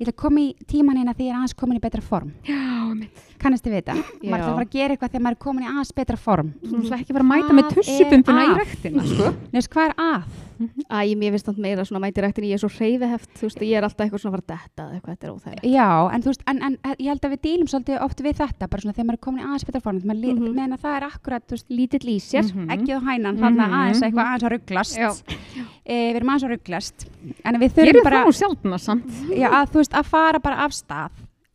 ég ætla að koma í tíman hérna því ég er aðeins komin í betra form Já. Kannast þið vita, maður þarf að fara að gera eitthvað þegar maður er komin í aðeins betra form Þú veist ekki fara að mæta með tussubumbuna er í að? rektina, sko. Neist, hvað er að? Æ, mér finnst það meira svona mæti rættin ég er svo hreyfiheft, þú veist, ég er alltaf eitthvað svona að fara að detta eitthvað, þetta er óþægilegt. Já, en þú veist, en, en ég held að við dílum svolítið oft við þetta, bara svona þegar maður er komin í aðeins betra form, mm Mhm. meðan að það er akkurat, þú veist, Lítill í sér. Mhm. ekki og hænan, þannig Mhm. aðeins eitthvað aðeins að rugglast e, við erum aðeins að rugglast en við þurfum það bara nú sjálfna samt. já, að, þú veist, að fara bara af stað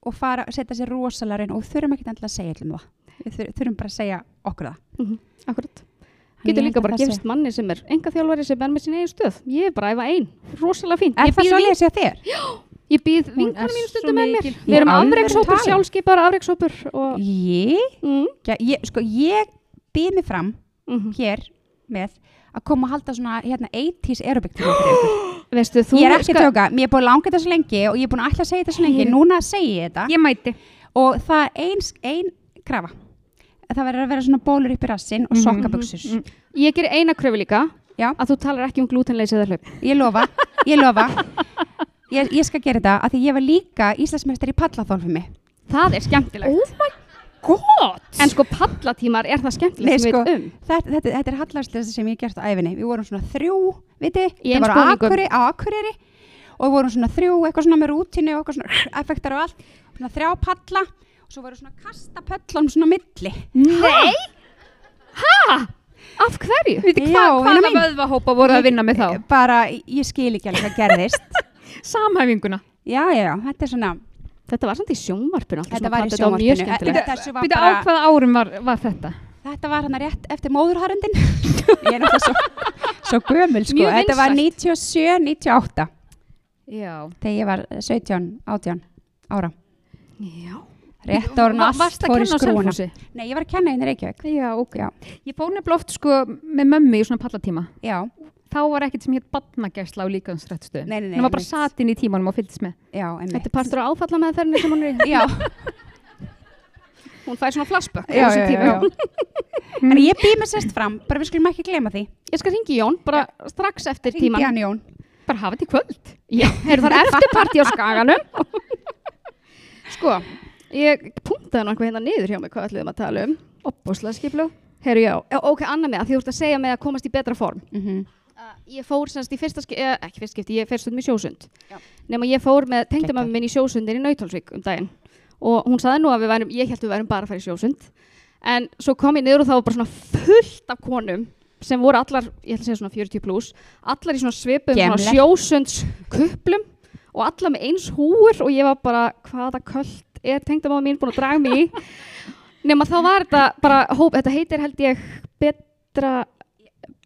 og fara, setja sér rosalega raun og þurfum ekki endilega að segja allum það við þur, þurfum bara að segja okkur það Mhm, Akkurat. Þannig ég Getur líka að bara það gefist manni sem er enga þjálfari sem er með sín eigin stöð. Ég er bara að æfa einn. Rosalega fínt. sé- er Ég það svo að lesa þér? Ég býð er mínu stundum með mér. Við erum afreikshópur, talað? sjálfskeipaður afreikshópur og... ég, Mm. ja, ég, sko, ég býð mig fram Mm hér með að koma að halda svona hérna 80s aerobic (gasps) Veistu, ég er ekki að tjóka, mér er búin að langa þetta svo lengi og ég er búin að að segja þetta svo lengi, núna segi ég þetta Ég mæti. og það er eins, ein krafa það verður að vera svona bólur upp í rassin og Mhm. sokkabuxur Mhm. Ég ger eina kröfu líka, Já. að þú talar ekki um glútenleysi eða hlaup. ég lofa, ég lofa ég, ég skal gera þetta af því ég var líka Íslandsmeistar í pallaþólfumi Það er skemmtilegt. Oh god! En sko pallatímar er það sem sko, um. þetta, þetta, þetta er hallarslega sem ég gert á æfinni við vorum svona þrjú, viti það var á Akureyri og við vorum svona þrjú, eitthvað svona með rútinu og eitthvað svona (laughs) effektar og allt svona þrjá palla og svo voru svona kasta pöllum svona milli Nei! Af hverju? Viti hvað, hvaða vöðvahópa voru að vinna með þá? bara, ég skil ekki alveg hvað gerðist (laughs) Samhæfinguna. já, já, já, þetta er svona Þetta var samt í sjónvarpinu. alltaf Þetta var í sjónvarpinu. Býta á hvaða árum var, var þetta? Þetta var hann rétt eftir móðurharundin. (laughs) ég er náttúrulega svo, svo gömul sko. Þetta var vinsælt. 97, 98 Já. þegar ég var 17, 18 ára. Já. Rétt árun og allt fór í. Selfossi? Nei, ég var að kenna henni Reykjavík. Já, ok. Já. Ég fór nefnilega oft sko með mömmu í svona pallatíma. Já, Þá var ekkert sem hétt badnagæsla á nei, Það var bara satin í tímanum og fylgdist með. já. Þetta er partur á áfalla með þeirri sem hún er í. Já, (laughs) Hún fær svona flashback. já, já. (laughs) En ég býð mér sérst fram, bara við skulum ekki glema því. Ég skal ringi Jón bara strax eftir Hringdi tíman. hann Jón. Bara hafa þetta í kvöld. Já, heyrðu það er eftirparti á skaganum. (laughs) sko, ég punktaði nokkuð hérna niður hjá mig hvað ætluðum að tala um. Opbúslega skiplu. Heyrðu já, ok, annað með að því þú ert að segja með að komast í betra form. Uh, ég fór semst í fyrsta skipti, eh, ekki fyrsta skipti, ég fer stundum í sjósund. Já. Nefn ég fór með tengdamömmu minn í sjósundir í Nautalsvík um daginn. Og hún saði nú að við værum, ég held við værum bara að fara í sjósund. En svo kom ég niður og það var bara svona fullt af konum sem voru allar, ég ætla að segja svona 40 pluss, allar í svona svipum, svona Gemler. sjósundskuplum og allar með eins húur og ég var bara, hvaða köld er tengdamömmu mín búin að draga mig í? (laughs) Nefn þá var þetta bara, hóp, þetta heitir held ég betra,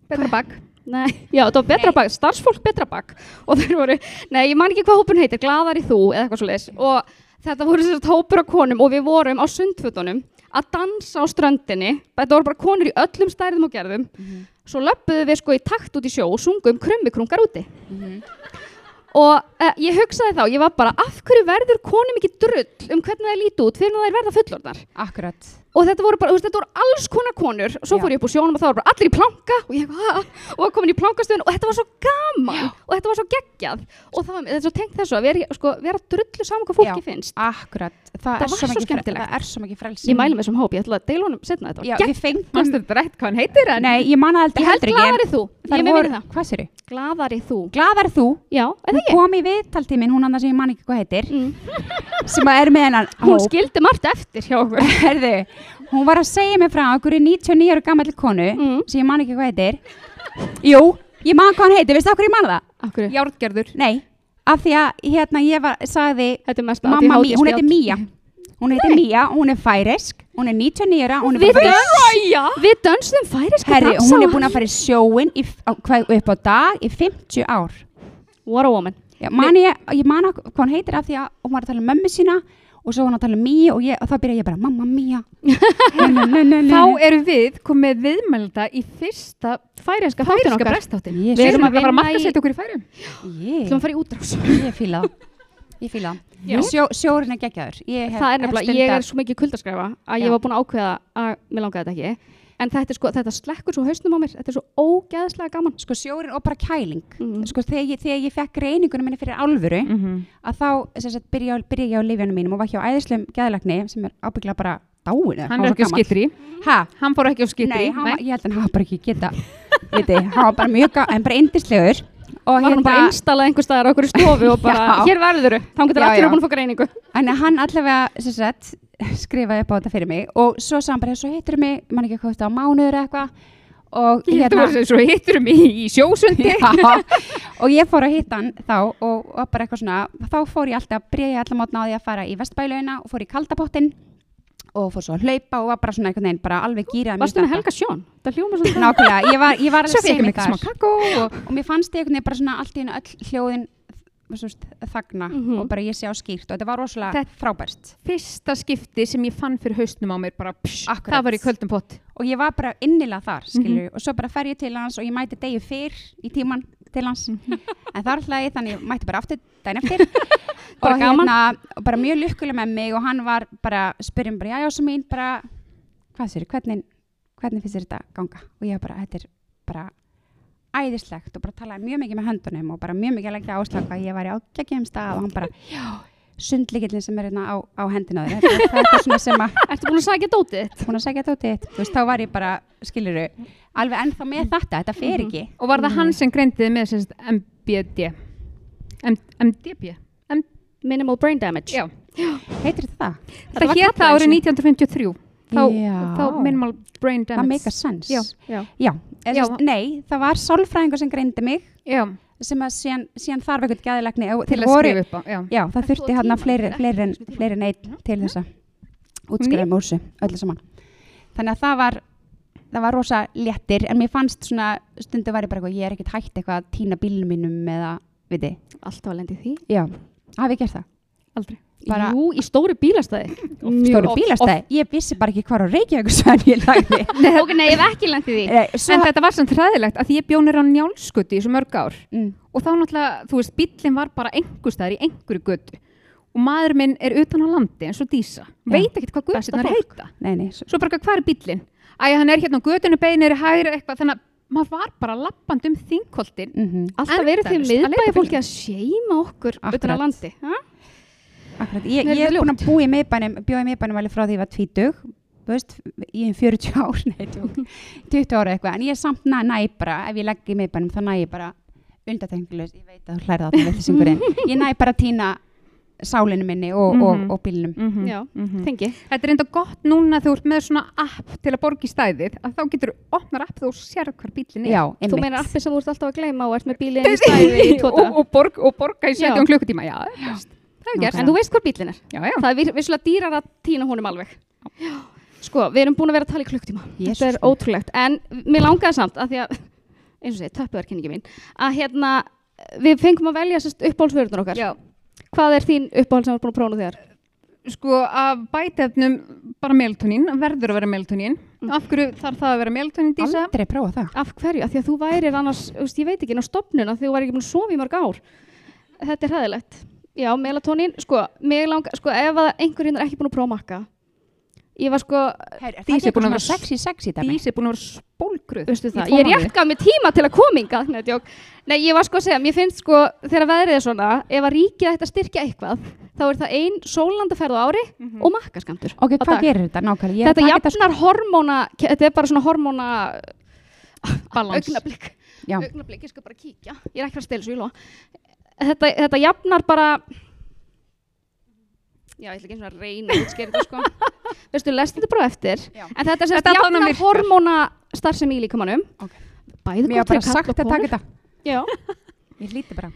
Betra bak. Nei, já, þetta var betra bak, starfsfólk betra bak. Og þeir voru, nei, ég man ekki hvað hópun heitir, gladar í þú eða eitthvað svo leis og þetta voru sérst hópur af konum og við vorum á sundfutunum að dansa á ströndinni, þetta voru bara konur í öllum stærðum og gerðum, svo löppuðu við sko í takt út í sjó og sungum krummikrungar úti. Og uh, ég hugsaði þá, ég var bara, af hverju verður konum ekki drull um hvernig það líti út fyrir að þær verða fullorðnar? Akkurat. Og þetta voru bara, þetta voru alls konar konur svo Já. fór ég upp úr sjónum og það voru bara allir í planka og ég og var komin í plankastöðun og þetta var svo gaman og þetta var svo geggjað og það var, þetta er svo tengt þessu að vera, sko, vera drullu saman hvað fólki Já. finnst Akkurat. Það, Það er var svo svo skemmtilegt. Það er svo mikið frelsi. ég mæli með þessum hóp, ég ætla að deila honum setna þetta Já, var við fengum... Þetta rætt hvað hann heitir en? Nei, ég manna aldrei ég held heldur ekki. ég það þú? gladari þú, já, ég sem mm. sem með hennan hún hún var að segja mig frá okkur 99 ára gammal konu Mm. sem ég man ekki hvað heitir. Jú, ég man hvað hann heitir, veistu okkur ég man það? Akkur, Járgerður. Nei, af því að hérna ég var, sagði Þetta er mest mamma Mía, hún heitir. Mía. Hún heitir Mía, hún er færisk hún er 99 ára, hún er Við, búin að fara í döns, við dönsum færiska Herri, hún er búin að fara í sjóin í, á, hvað, upp á dag í 50 ár. What a woman. Já, man ég, ég man að hvað hún heitir af því að hún var að tala um mömmu sína og svo var hún að tala um Mía og, ég, og þá byrja ég bara mamma Mía. (laughs) Þá (laughs) erum við komið viðmelda í fyrsta Færiska þáttin okkar. Brestáttin. Ég Við erum að að fara að í- setja okkur í færum. Þú Ég, að fara í útrás. Ég það Ég það Sjó, Sjórin er geggjaður. Ég hef- er nefnilega, ég er svo mikið kuldaskræfa að Já. ég var búin að ákveða að mér langaði þetta ekki En þetta, sko, þetta slekkur svo hausnum á mér Þetta er svo ógeðslega gaman Sko sjórin og bara kæling Mhm. Sko þegar ég, þegar ég fekk reyningunum minni fyrir alvöru Mhm. að þá sagt, byrja, byrja ég á lifjanum mínum og var hjá æðislegum geðlagni sem er ábygglega bara dáin Hann er ekki á skitri. Hæ? Hann fór ekki á var- ég held að hann hafa bara ekki geta viti, (laughs) hann var bara mjög en bara indislegur og hann bara installað einhver staðar okkur í stofu og (laughs) bara, hér verður þú. Þá getur allir já. að að fá greiningu. En hann allavega sagt, skrifaði upp á þetta fyrir mig og svo sagði hann bara, svo hittur mig mann ekki hvað þetta á mánuður eitthvað. Og hérna svo hittur mig í sjósundi. (laughs) Og ég fór að hitta hann þá og, og bara eitthvað svona þá fór ég alltaf, byrja ég allar mótna á því að fara í vestbælauna og fór í kaldapottin og fór svo að hlaupa og var bara svona einhvern veginn bara alveg gýrað Varstu með Helga Sjón? Það hljóma svo Nákvæmlega, ég var, ég var Svo alveg ég mig semi smá kakó og og mér fannst ég einhvern veginn bara svona allt í hennu öll hljóðin svo veist, þagna Mhm. og bara ég sé á skýrt og þetta var rosalega Þetta- frábært fyrsta skipti sem ég fann fyrir haustnum á mér bara psh, Akkurat. það var í köldum pott. og ég var bara innilega þar skilur, og svo bara fer ég til hans og ég mæti degi fyrr í tíman til hans. (laughs) En þar ætlaði ég þannig ég mæti bara aftur daginn eftir. (laughs) Og hérna bara mjög lukkulega með mig og hann var bara spyrjum bara, já já, svo mín bara hvað sér, hvernig, hvernig finnst þér þetta ganga? Og ég bara, þetta er bara æðislegt og bara talaði mjög mikið með höndunum og bara mjög mikið að leggja áslag að ég var í ágækjum stað. Og hann bara, já, sundlíkillin sem er hérna á, á hendina þér. Þetta, er svona sem að Ertu búin að sagja dótið búin að út þitt, þú veist, þá var ég bara, skiluru, alveg ennþá með þetta, þetta fer ekki. Og var það hann sem greindiði með sérst MBD? M MDB? M Minimal brain damage Já. Heitir þetta það? Það var hétt kallað árið eins 1953. Þá, Já. þá minimal brain Það damage. make a sense. Já. Já. Já, Já. sérst, nei, það var sálfræðingur sem greindi mig, Já, sem að síðan, síðan þarf eitthvað gæðilegni. til að skrifa upp á. Já. Já, það þurfti hann tíma fleiri, einn til þess að útskrifa með úr öllu saman. Þannig að það var, það var rosa léttir, en mér fannst svona, stundu var ég bara eitthvað, ég er ekkert hægt eitthvað að týna bílnum mínum eða, viti, Alltaf að lendi því? Já, hafi ég gert það. Aldrei. Bara- Jú, í stóri bílastæði. Stóri bílastæði, ég vissi bara ekki hvað á Reykjavík svæðan ég lagði. (laughs) Ok, nei, ég hef ekki lendi því. Eh, Svo, En þetta var samt hræðilegt að því ég bjónir á njálskutti í svo mörg ár. Mm, og þá náttúrulega, þú veist, bíllinn var bara staðar í einhverju götu. Og maður minn er utan á landi eins og Dísa. Veit ekkert hvað götunar fólk. heita. Nei, nei, svo, svo bara hvað er bíllinn? Æja, hann er hérna á götunni beinir hægri eitthvað þannig að maður var bara lappand um þingkoltin mm Alltaf verið því að miðbæði fólki að seima okkur utan á landi akkurat, ég, ég er búin að búa í miðbænum, bjóða í miðbænum alveg frá því ég var tvítug, þú veist, í um 40 ár, (laughs) nei, tjók, 20 ára eitthvað, en ég er samt næ, næ bara, ef ég legg í miðbænum, þá næ ég bara undatengilegust, ég veit að þú þarna veitlýsingurinn, (laughs) ég næ bara að týna sálinu minni og, Mhm. og, og bílnum. -hmm. Já, tengi. Þetta er enda gott núna þegar þú ert með svona app til að borga í stæðið að þá getur þú opnar app þú sér hvar bíllinn er. Já, Þú meinar appi sem þú ert alltaf að gleyma og ert með bílinn í stæði í tóta og, og, borg, og borga í 17 Já. klukkutíma. Já, er er gert. En þú veist hvað bílinn er. Já, já. Það er vissulega dýrar að týna honum alveg. Sko, við erum búin að vera að tala í klukktíma Jesús Þetta er ótrúlegt. En mér langaði samt að því að eins og segi, töppuðarkynningi mín að hérna, við fengum að velja sérst uppáhaldsvörunar okkar. Já. Hvað er þín uppáhald sem ert búin að prófa nú þegar? Sko, af bætefnum bara melatonín, verður að vera melatonín Mm. Af hverju þarf það að vera melatonín, Dísa? Aldrei prófa það. Af hverju? Af því að þú værir annars, ég veit ekki, á stopnun að þú væri ekki búin að sofa í mörg ár. Þetta er hræðilegt. Já, melatonín, sko, mig langa, sko, ef að einhver hérna er ekki búin að prófa makka. Ég var sko, Her, er er búin að vera sexy, sexy? Dísi er búin að vera spólgruð ég mánuði. rétt gaf mér tíma til að kominga. Nei, ég var sko að segja, mér finnst sko, þegar veðrið er svona, ef að ríkið ætti að styrkja eitthvað, þá er það ein sólandaferð á ári Mhm. og makkaskamtur. Ok, hvað dag. gerir þetta nákvæmlega? Er Þetta jafnar hormóna, þetta er bara svona hormóna. Já. augnablik, ég skal bara kíkja ég er ekki að stela svo í lofa þetta, þetta jafnar bara já, ég ætla ekki eins og að reyna að útskýra þetta sko (laughs) veistu, lest þetta bara eftir Já. en þetta er sem Þetta sagt allan jafnar virkar. hormóna starfsemi í líkamannum Ok. bæði Mér var gott bara fyrir sagt að og taka konur þetta. já, (laughs) Ég hlíti bara.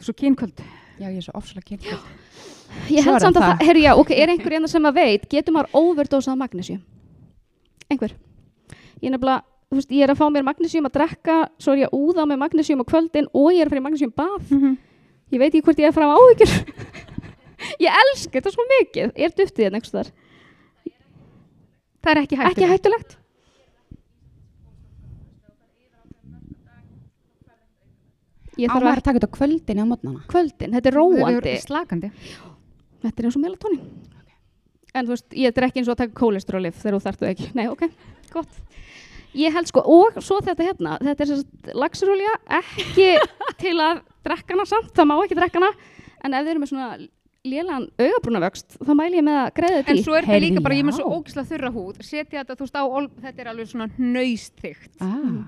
Svo kynkvöld. Já, ég er svo ofslega kynnt. Ég held samt að það. herru já, ok, er einhver hérna sem að veit, getur maður overdosað magnesíum? Einhver? Ég er nefnilega, þú veist, ég er að fá mér magnesíum að drekka, svo er ég að úða með magnesíum á kvöldin og ég er að fara í magnesíum bað. Mm -hmm. Ég veit ekki hvort ég er að fara á áhyggjur. (laughs) ég elska þetta svo mikið. Er duftið hérna einhvers þar? Það er ekki hægt. Ekki hættulegt? Ég Á þarf maður að taka þetta á kvöldin eða mótnana? kvöldin, þetta er róandi. Slakandi. Þetta er eins og melatonin. En þú veist, ég er ekki eins og að taka kólesterólif þegar þú þarft þau ekki. Nei, ok, gott. Ég held sko, og svo þetta hérna, þetta er sérst laxurolja, ekki (laughs) til að drekka hana samt, það má ekki drekka hana, en ef þið eru með svona lélan augabrúnavöxt, þá mæli ég með að greiða þetta En í. svo er þetta líka bara, ég er með svo ógislega þurra húð, setja þetta, þú veist, á, þetta er alveg svona nöystþygt. Ah,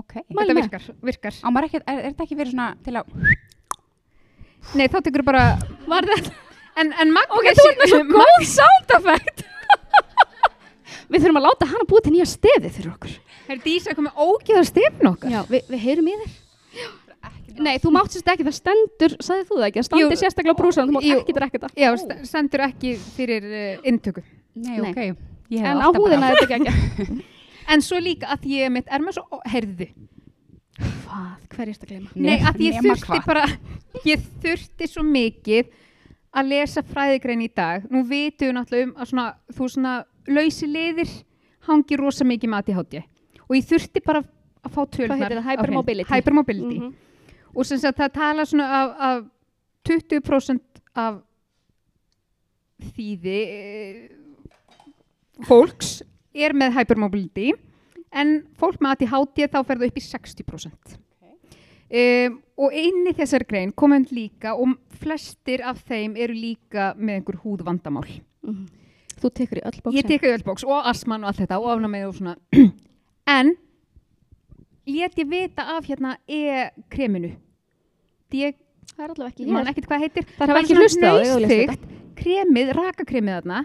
ok. Mæli Þetta virkar, virkar. Á maður ekki, er, er þetta ekki verið svona til að, Nei, þá tekur bara, Var þetta? en, en magnesi... Ok, þú ert með svo góð sound effect. við þurfum að láta hana búið til nýja stefið fyrir okkur. Er Dísa komið ógeða stefn okkar? Já, við, við heyrum í þér. Nei, þú mátt sérst ekki, það stendur, sagði þú það ekki, það standi Jú, sérstaklega á brúsanum, þú mátt jú. ekki drekka þetta. Já, st- stendur ekki fyrir uh, inntöku. nei, Nei. ok. En á húðina er þetta ekki ekki. (laughs) En svo líka að ég mitt er með svo, heyrðu, Hvað, hverjast að gleyma? nei, að ég nema þurfti hvað? bara, ég þurfti svo mikið að lesa fræðigrein í dag. Nú vitum við náttúrulega um að svona, þú svona, lausi liðir hangi rosa mikið með ADHD. Og ég þurfti bara að fá tölnar. heitir það? á hreint. Hypermobility? Hypermobility. Mhm. Og sem sagt það tala svona af, af 20% af þýði eh, fólks er með hypermobility en fólk með ADHD þá fer það upp í 60%. Um, og inn í þessar grein komum líka og flestir af þeim eru líka með einhver húðvandamál. Mhm. Þú tekur í öll bóksin. Ég teka öll bóks og asman og allt þetta og afnamið og svona. (clears throat) en lét ég vita af hérna e-kreminu. Ég Það er allavega ekki man hér. ekkert hvað heitir. Það ekki svona hnausþykkt kremið, rakakremið þarna.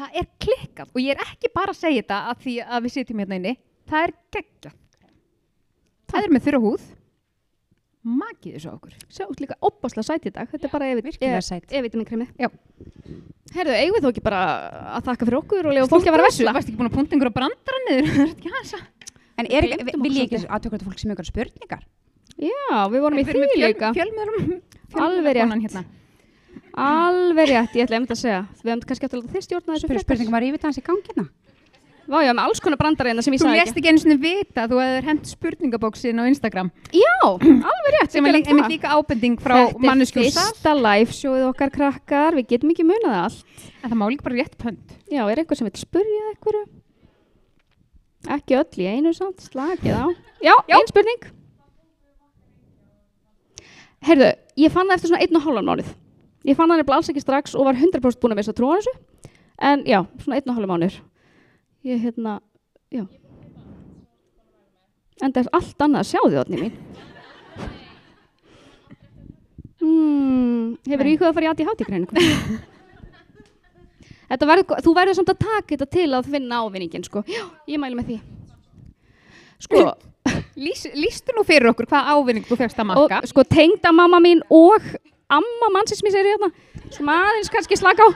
Það er klikkað og ég er ekki bara að segja þetta að því að við sitjum hérna inni. Það er geggjað. Það er með þurra húð. Magið þessu okkur. Sjá, líka opasla sæt í dag. Þetta er bara Virkilega sæt. E-vitaminkremi. Já. Herðu, eigum við þó ekki bara að þakka fyrir okkur og lefa fólki að vera að vesla? Varst ekki búin að punta einhverja brandara niður? (laughs) Ekki. En ekki- vil ég ekki aðtöku þetta fólk sem ykkur spurningar? Já, við vorum í Við erum því líka. Fjölmiðlum. (laughs) Alveg rétt. Hérna. Alveg rétt, ég ætla einmitt að segja. Við hefum kannski eftir að þið stjórna þessu Spyrir spurningum rífið hans í gangina? Vá, já, með alls konar brandara hérna sem ég Þú sagði lést ekki einu sinni vita þú hefur hent spurningabóksin á Instagram Já, alveg rétt. sem er einmitt líka ábending frá mannesku Þetta er fyrsta live showið okkar krakkar, við getum ekki öll í einu samt, slakið á. Já, Já. ein spurning. Heyrðu, ég fann það eftir svona einn og hálfan mánuð. Ég fann það nefnilega alls ekki strax og var 100% búin að missa trú á þessu. En já, svona einn og hálfan mánuður. Ég, hérna, já. En það er allt annað að sjá því, Otni mín. Hmm, hefur Nei. íhugað að fara í ADHD greiningu? (laughs) Þetta verður, þú verður samt að taka þetta til að finna ávinningin, sko. Já, ég mælu með því. Sko, Lýs, lýstu nú fyrir okkur hvað ávinning þú fegst að og makka. sko, tengda mamma mín og amma mannsins mér sér hérna, sem aðeins kannski slaka á.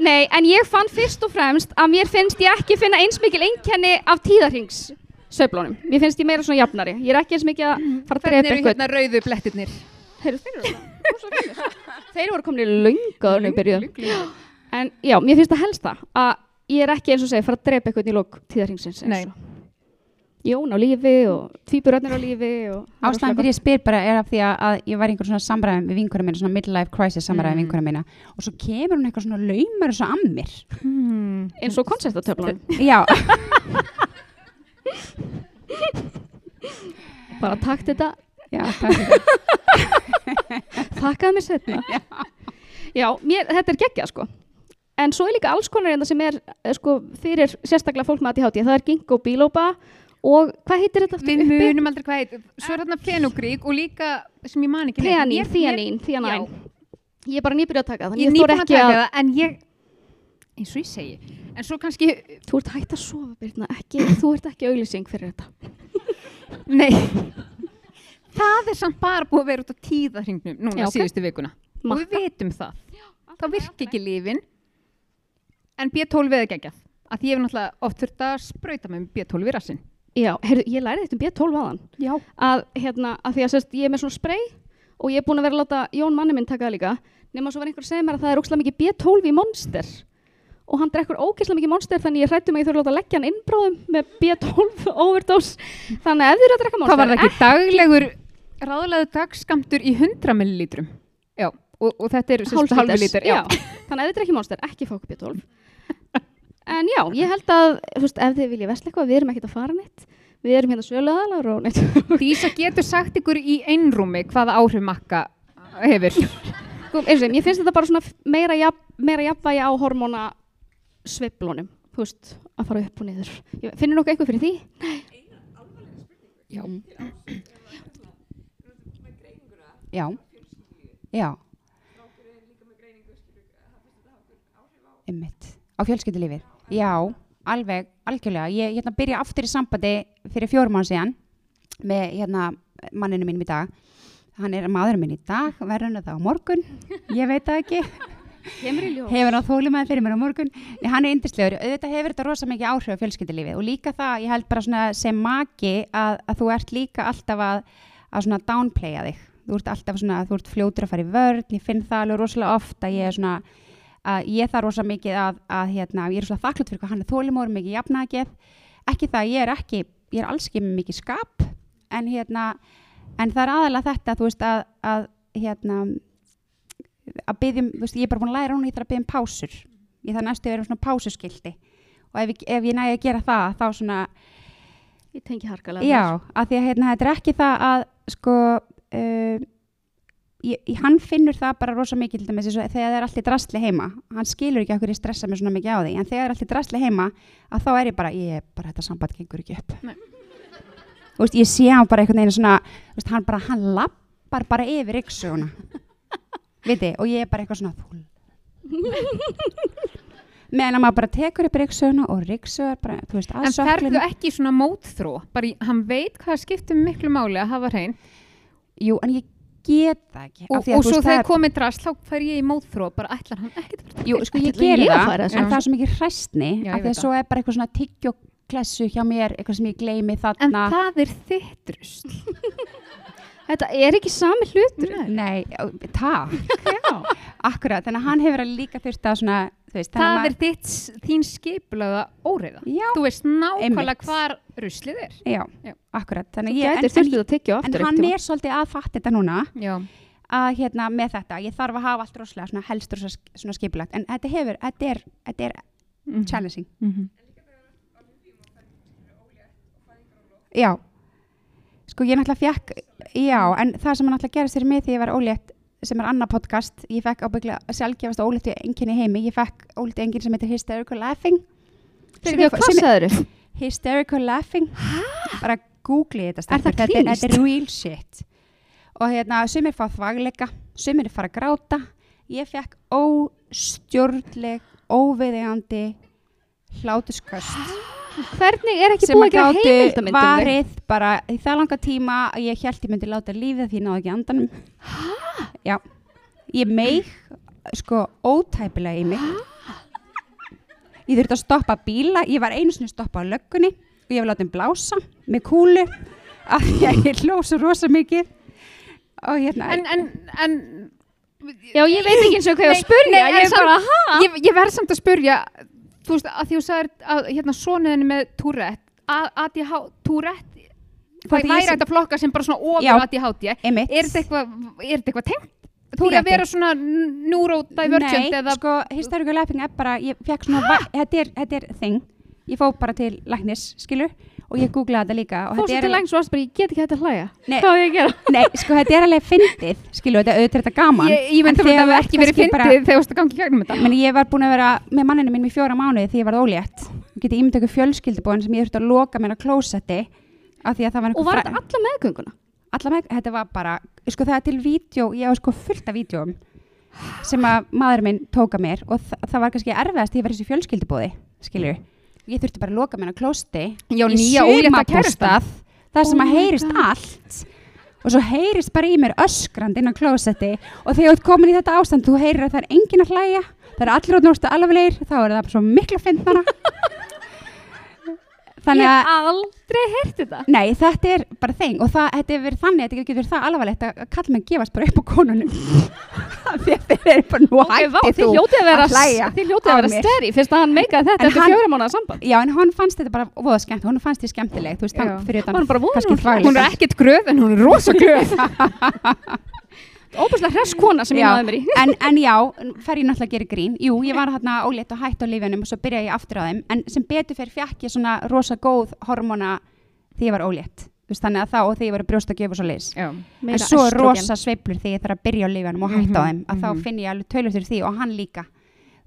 Nei, en ég fann fyrst og fremst að mér finnst ég ekki finna eins mikil einkenni af tíðarhings söflónum. Mér finnst ég meira svona jafnari. Ég er ekki eins mikið að fara að Hvernig drepa eru eitthvað. hérna rauðu blettirnir? Heyrðu, þeir eru bara rosa fínir. Þeir voru komin í löngaður í byrjuð. En já, mér finnst það helst það að ég er ekki eins og segja fara að drepa eitthvað í lók tíðarhingsins og Jón á lífi og tvíburönnir á lífi og Ástæðan fyrir ég spyr bara er af því að, að ég var í einhver svona samræðum við vinkunum mína, svona midlife crisis samræðum Mm. við vinkunum mína. Og svo kemur hún eitthvað svona laumar þessu að mér. Hmm. eins og konceptatöflunum Já, (laughs) bara takt þetta, já, það er þakkaði mér setna (laughs) já, mér, þetta er geggjað sko en svo er líka alls konar hérna sem er eh, sko, fyrir sérstaklega fólk með ADHD það er ginkgo biloba og hvað heitir þetta Við munum aldrei hvað heit. Svo er þarna fenugrík og líka sem ég man ekki. mér- þíanín Já. ég er bara nýbyrjuð að taka það. Ég er nýbúin að taka að það en ég, eins og ég segi, en svo kannski, þú ert hægt að sofa Birna, ekki, þú ert ekki auglýsing fyrir þetta. (laughs) Nei, það er samt bara búið að vera út á tíðahringnum núna Já, ok. síðustu vikuna. Og við vitum það. Þá virka ekki lífin en B12 er geggjað að því ég hef náttúrulega oft þurft að sprauta með B12 í rassinn Já, heyrðu, ég lærði þetta um B12 aðan. já, Að, hérna, að því að sérst, ég er með svona spray og ég er búin að vera að láta Jón manni minn taka það líka. Nefna svo var einhver að segja mér að það er ókslega mikið B12 í Monster. Og hann drekkur ógeðslega mikið Monster þannig ég hrættum að ég þurfa að láta leggja hann innbráðum með B12 (laughs) overdose. Þannig að ef þið eru að drekka Monster, hvað var það ekki daglegur ráðlegaðu dagskamtur í 100 millilítrum já, og, og þetta er hálfu hálflíters. lítur. Þannig að ef þið drekkið Monster, ekki okkur B12. En já, ég held að, þú veist, ef þið viljið vesla eitthvað, við erum ekkert að fara neitt. Við erum hérna söluðalar og neitt. (laughs) Dísa getur sagt ykkur í einrúmi hvaða áhrif makka hefur Sko, eins og þeim, ég finnst þetta bara svona meira, jafn, meira jafnvægi á hormóna sveiflunum, þú veist, að fara upp og niður. Ég- Finnur nokkuð eitthvað fyrir því? Já. Já. Já. Einmitt. Á fjölskyldulífið. Já, alveg, algjörlega. Ég hérna byrja aftur í sambandi fyrir fjórum án síðan með hérna manninu mínum í dag. Hann er maðurinn minn í dag, verður hann það á morgun, ég veit það ekki. Hefur hann þólið með fyrir mér á morgun? Nei, hann er yndislegur, auðvitað hefur þetta rosa mikið áhrif á fjölskyldulífið og líka það, ég held bara sem maki að, að þú ert líka alltaf að, að downplaya þig. Þú ert alltaf svona, þú ert fljótur að fara í vörn ég finn það alveg rosalega oft að ég er svona að ég þarf rosa mikið að, að hérna, ég er svona þakklátt fyrir hvað hann er þólimóður mikið jafnagið, ekki það ég er ekki, ég er alls ekki mikið skap en hérna, en það er aðalega þetta, þú veist að, að hérna að byggjum, þú veist, ég er bara búin að læra hún ég þarf að byggja um pásur. Ég þarf næstu að vera um svona pásuskildi og ef ef ég nægi að gera það þá svona, Ég tengi harkalega. já, að því að hérna, þetta er ekki það að sko uh, ég, hann finnur það bara rosa mikið til dæmis þegar það er allir drastli heima hann skilur ekki okkur ég stressa mig svona mikið á því en þegar það er allir drastli heima að þá er ég bara, ég er bara þetta samband gengur ekki upp. Veist, ég sé hann bara einhvern veginn svona, veist, hann bara, hann lappar bara yfir ykksuguna viti, og ég er bara eitthvað svona meðan að maður bara tekur upp ryggsuguna og ryggsugar bara, þú veist, að En ferðu ekki svona mótþró? Bara, hann veit hvað skiptir miklu máli að hafa hrein. Jú, en ég get það ekki og, og svo þegar það komið drast þá fer ég í mótþró bara ætlar hann fara Jú, sko ég Ætli geri ég að það, fara en það er svo mikið hræstni af því að svo er bara eitthvað svona tyggjóklessu hjá mér, eitthvað sem ég gleymi En þarna það er þitt rusl (laughs) Þetta er ekki sami hlutur. Nei, takk, (laughs) Já. akkurat þannig að hann hefur líka þurft að svona veist, Það að er þitt, þín skipulaða óreiða Já, Þú veist nákvæmlega hvar ruslið er já, Já. akkurat ég, en, en, en hann er svolítið að fatta þetta núna Já, að hérna með þetta, ég þarf að hafa allt rosalega svona helst svona skipulagt en þetta hefur, þetta er, þetta er Mhm. challenging Mhm. Já, sko ég náttúrulega fekk, já, en það sem náttúrulega gerist fyrir mig þegar ég var ólétt, sem er annað podcast, ég fekk ábygglega sjálfgefast óléttu enginn í heimi, ég fekk óléttu enginn sem heitir Hysterical Laughing. Fyrir hvað sagður þau? Hysterical Laughing, bara googli þetta Er það klínískt? þetta er real shit. Og hérna, sumir fá þvagleika, sumir fara að gráta, ég fekk óstjórnleg, óviðegandi hlátusköst Hvernig er ekki sem búið að að gera heimildamindum? varið bara í það langa tíma að ég held ég myndi láta lífið því ég náði ekki andanum. Já, ég meig sko ótæpilega í mig. Ég þurfti að stoppa bíla ég var einu sinni að stoppa á löggunni og ég var látið blása með kúlu (laughs) af því að ég hló svo rosa mikið. Og hérna en, en, en Já, ég veit ekki eins og hvað ég á að spurja. Ég er ég, ég verð samt að spurja þú veist að því þú sagðir að hérna sonuðinni með Tourette. ADH, Tourette? Það væri sem- þetta flokka sem bara svona ofur ADHD er þetta eitthvað er þetta eitthvað tengt? Því Tourette? að vera svona neurodivergent Nei, eða sko, hysterical laughing er bara, ég fekk svona, þetta er, þetta er thing, ég fór bara til læknis, skilur, og ég googlaði þetta líka og þetta er til alveg, lengs og varst bara, ég get ekki hægt að hlæja. Hvað á ég að gera? (laughs) nei, sko, þetta er alveg fyndið, skilur, þetta auðvitað er þetta gaman, ég, ég myndi að þú hef ert ekki verið kannski bara- fyndið þegar þú varst að gangi í gegnum þetta menn ég var búin að vera með manninu minn í fjóra mánuði því ég var ólétt, og geti ímynd okkur fjölskyldubóin sem ég þurfti að loka mér á klósetti, af því að það var Og var einhver þetta alla meðgönguna? alla með, þetta var bara, sko það er til vídeo, ég á sko fullt af vídeoum sem að maður minn tóka mér og þa það var kannski erfiðast því ég var í þessu fjölskyldubóði, skilur ég þurfti bara að loka mér á klósti Já, í nýja ólétta kærastan. sumarbústað þar sem Oh að my heyrist God. allt og svo heyrist bara í mér öskrand inn á klósetti og þegar þú ert komin í þetta ástand þú heyrir að það er enginn að hlæja það er allir á núrstu alvegleir þá er það bara svo mikla fyndnara (laughs) þannig Ég að hef aldrei heyrt þetta. Nei, þetta er bara þeng og það, þetta er verið þannig, þetta getur verið það alvarlegt að kalla mig gefast bara upp á konunum (laughs) að þeir eru bara nú Ok, vá, hætti þú að vera, að hlæja þið hljótið að að vera mér. steri fyrst að hann meikaði þetta En eftir hann- fjóra mánuða samband. Já, en hann fannst þetta bara voða skemmt, hún fannst því skemmtileg, þú veist, þannig fyrir Hún er. Hún er ekkert gröð en hún er rosa gröð. (laughs) Óbúslega hress kona sem ég Já, náði mér í. (laughs) en, en já, fer ég náttúrulega að gera grín. Jú, ég var hérna ólétt og hætt á lífinum og svo byrjaði ég aftur á þeim. En sem betur fyrir fjekk ég svona rosa góð hormóna því ég var ólétt. Þannig að þá og því ég var að brjósta að gefa svo leis Já. en svo rosa sveiflur því ég þarf að byrja á lífinum og hætta á þeim að mhm. þá finn ég alveg tölur fyrir því og hann líka.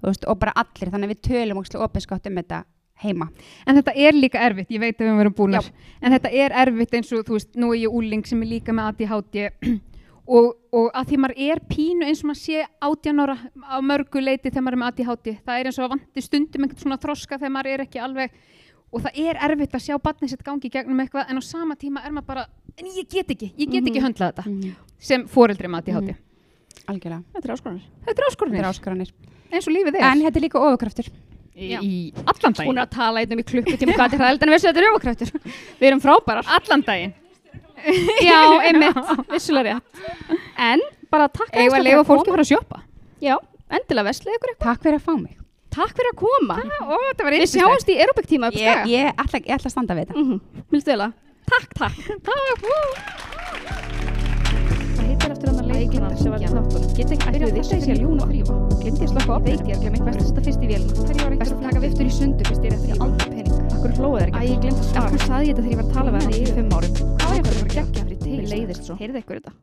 Veist, og bara allir, þannig að við tölum opinskátt um þetta heima. En þetta er líka erfitt, ég veit að við verum búinar, en þetta er erfitt eins og, þú veist, nú er ég úling sem er líka með ADHD og, og að því maður er pínu eins og maður sé 18 ára á mörgu leiti þegar maður er með ADHD, það er eins og að vanti stundum einhvern svona þroska þegar maður er ekki alveg og það er erfitt að sjá barnið sitt gangi gegnum eitthvað en á sama tíma er maður bara, en ég get ekki, ég get ekki Mhm. höndlað þetta sem foreldri með ADHD. algjörlega, Þetta er áskonur. Þetta er þetta áskorunir, er áskoranir eins og lífið er. en þetta er líka ofurkraftur í, Já. í allan Hún daginn. er að tala einnum í klukkutíma hvað þetta er hræðilegt en við þetta er öfakrættur. (laughs) Við erum frábærar. Allan daginn. (laughs) Já, einmitt, vissulega rétt. En bara takk aðeins að fyrir leifa að fólki að fara að sjoppa. Já, endilega veslið ykkur eitthvað. takk fyrir að fá mig Takk fyrir að koma. Ó, þetta var Við sjáumst í aerobik tíma upp á ég, skaga. ég, ætla, ég ætla að standa við þetta Mhm, vel að? Takk, takk. Hvað heitir eftir að leikuna sem var í þáttunum? Get ekki byrjað þess að ég sé ljúna ljúga? þrýfa. Glendi ég slökka á opninu. Veit ég, glemt að setja fyrst í vélina. Þegar ég var Best eitthvað að taka viftur í sundur fyrst ég er eftir aldrei hlóðu þær ekki. Æ, ég glemt að svara. Akkur saði ég þetta þegar ég var að tala við hann í fimm árum. Hvað var ég bara að gegja fyrir til? Leiðist svo. Heyrðu ykkur þetta?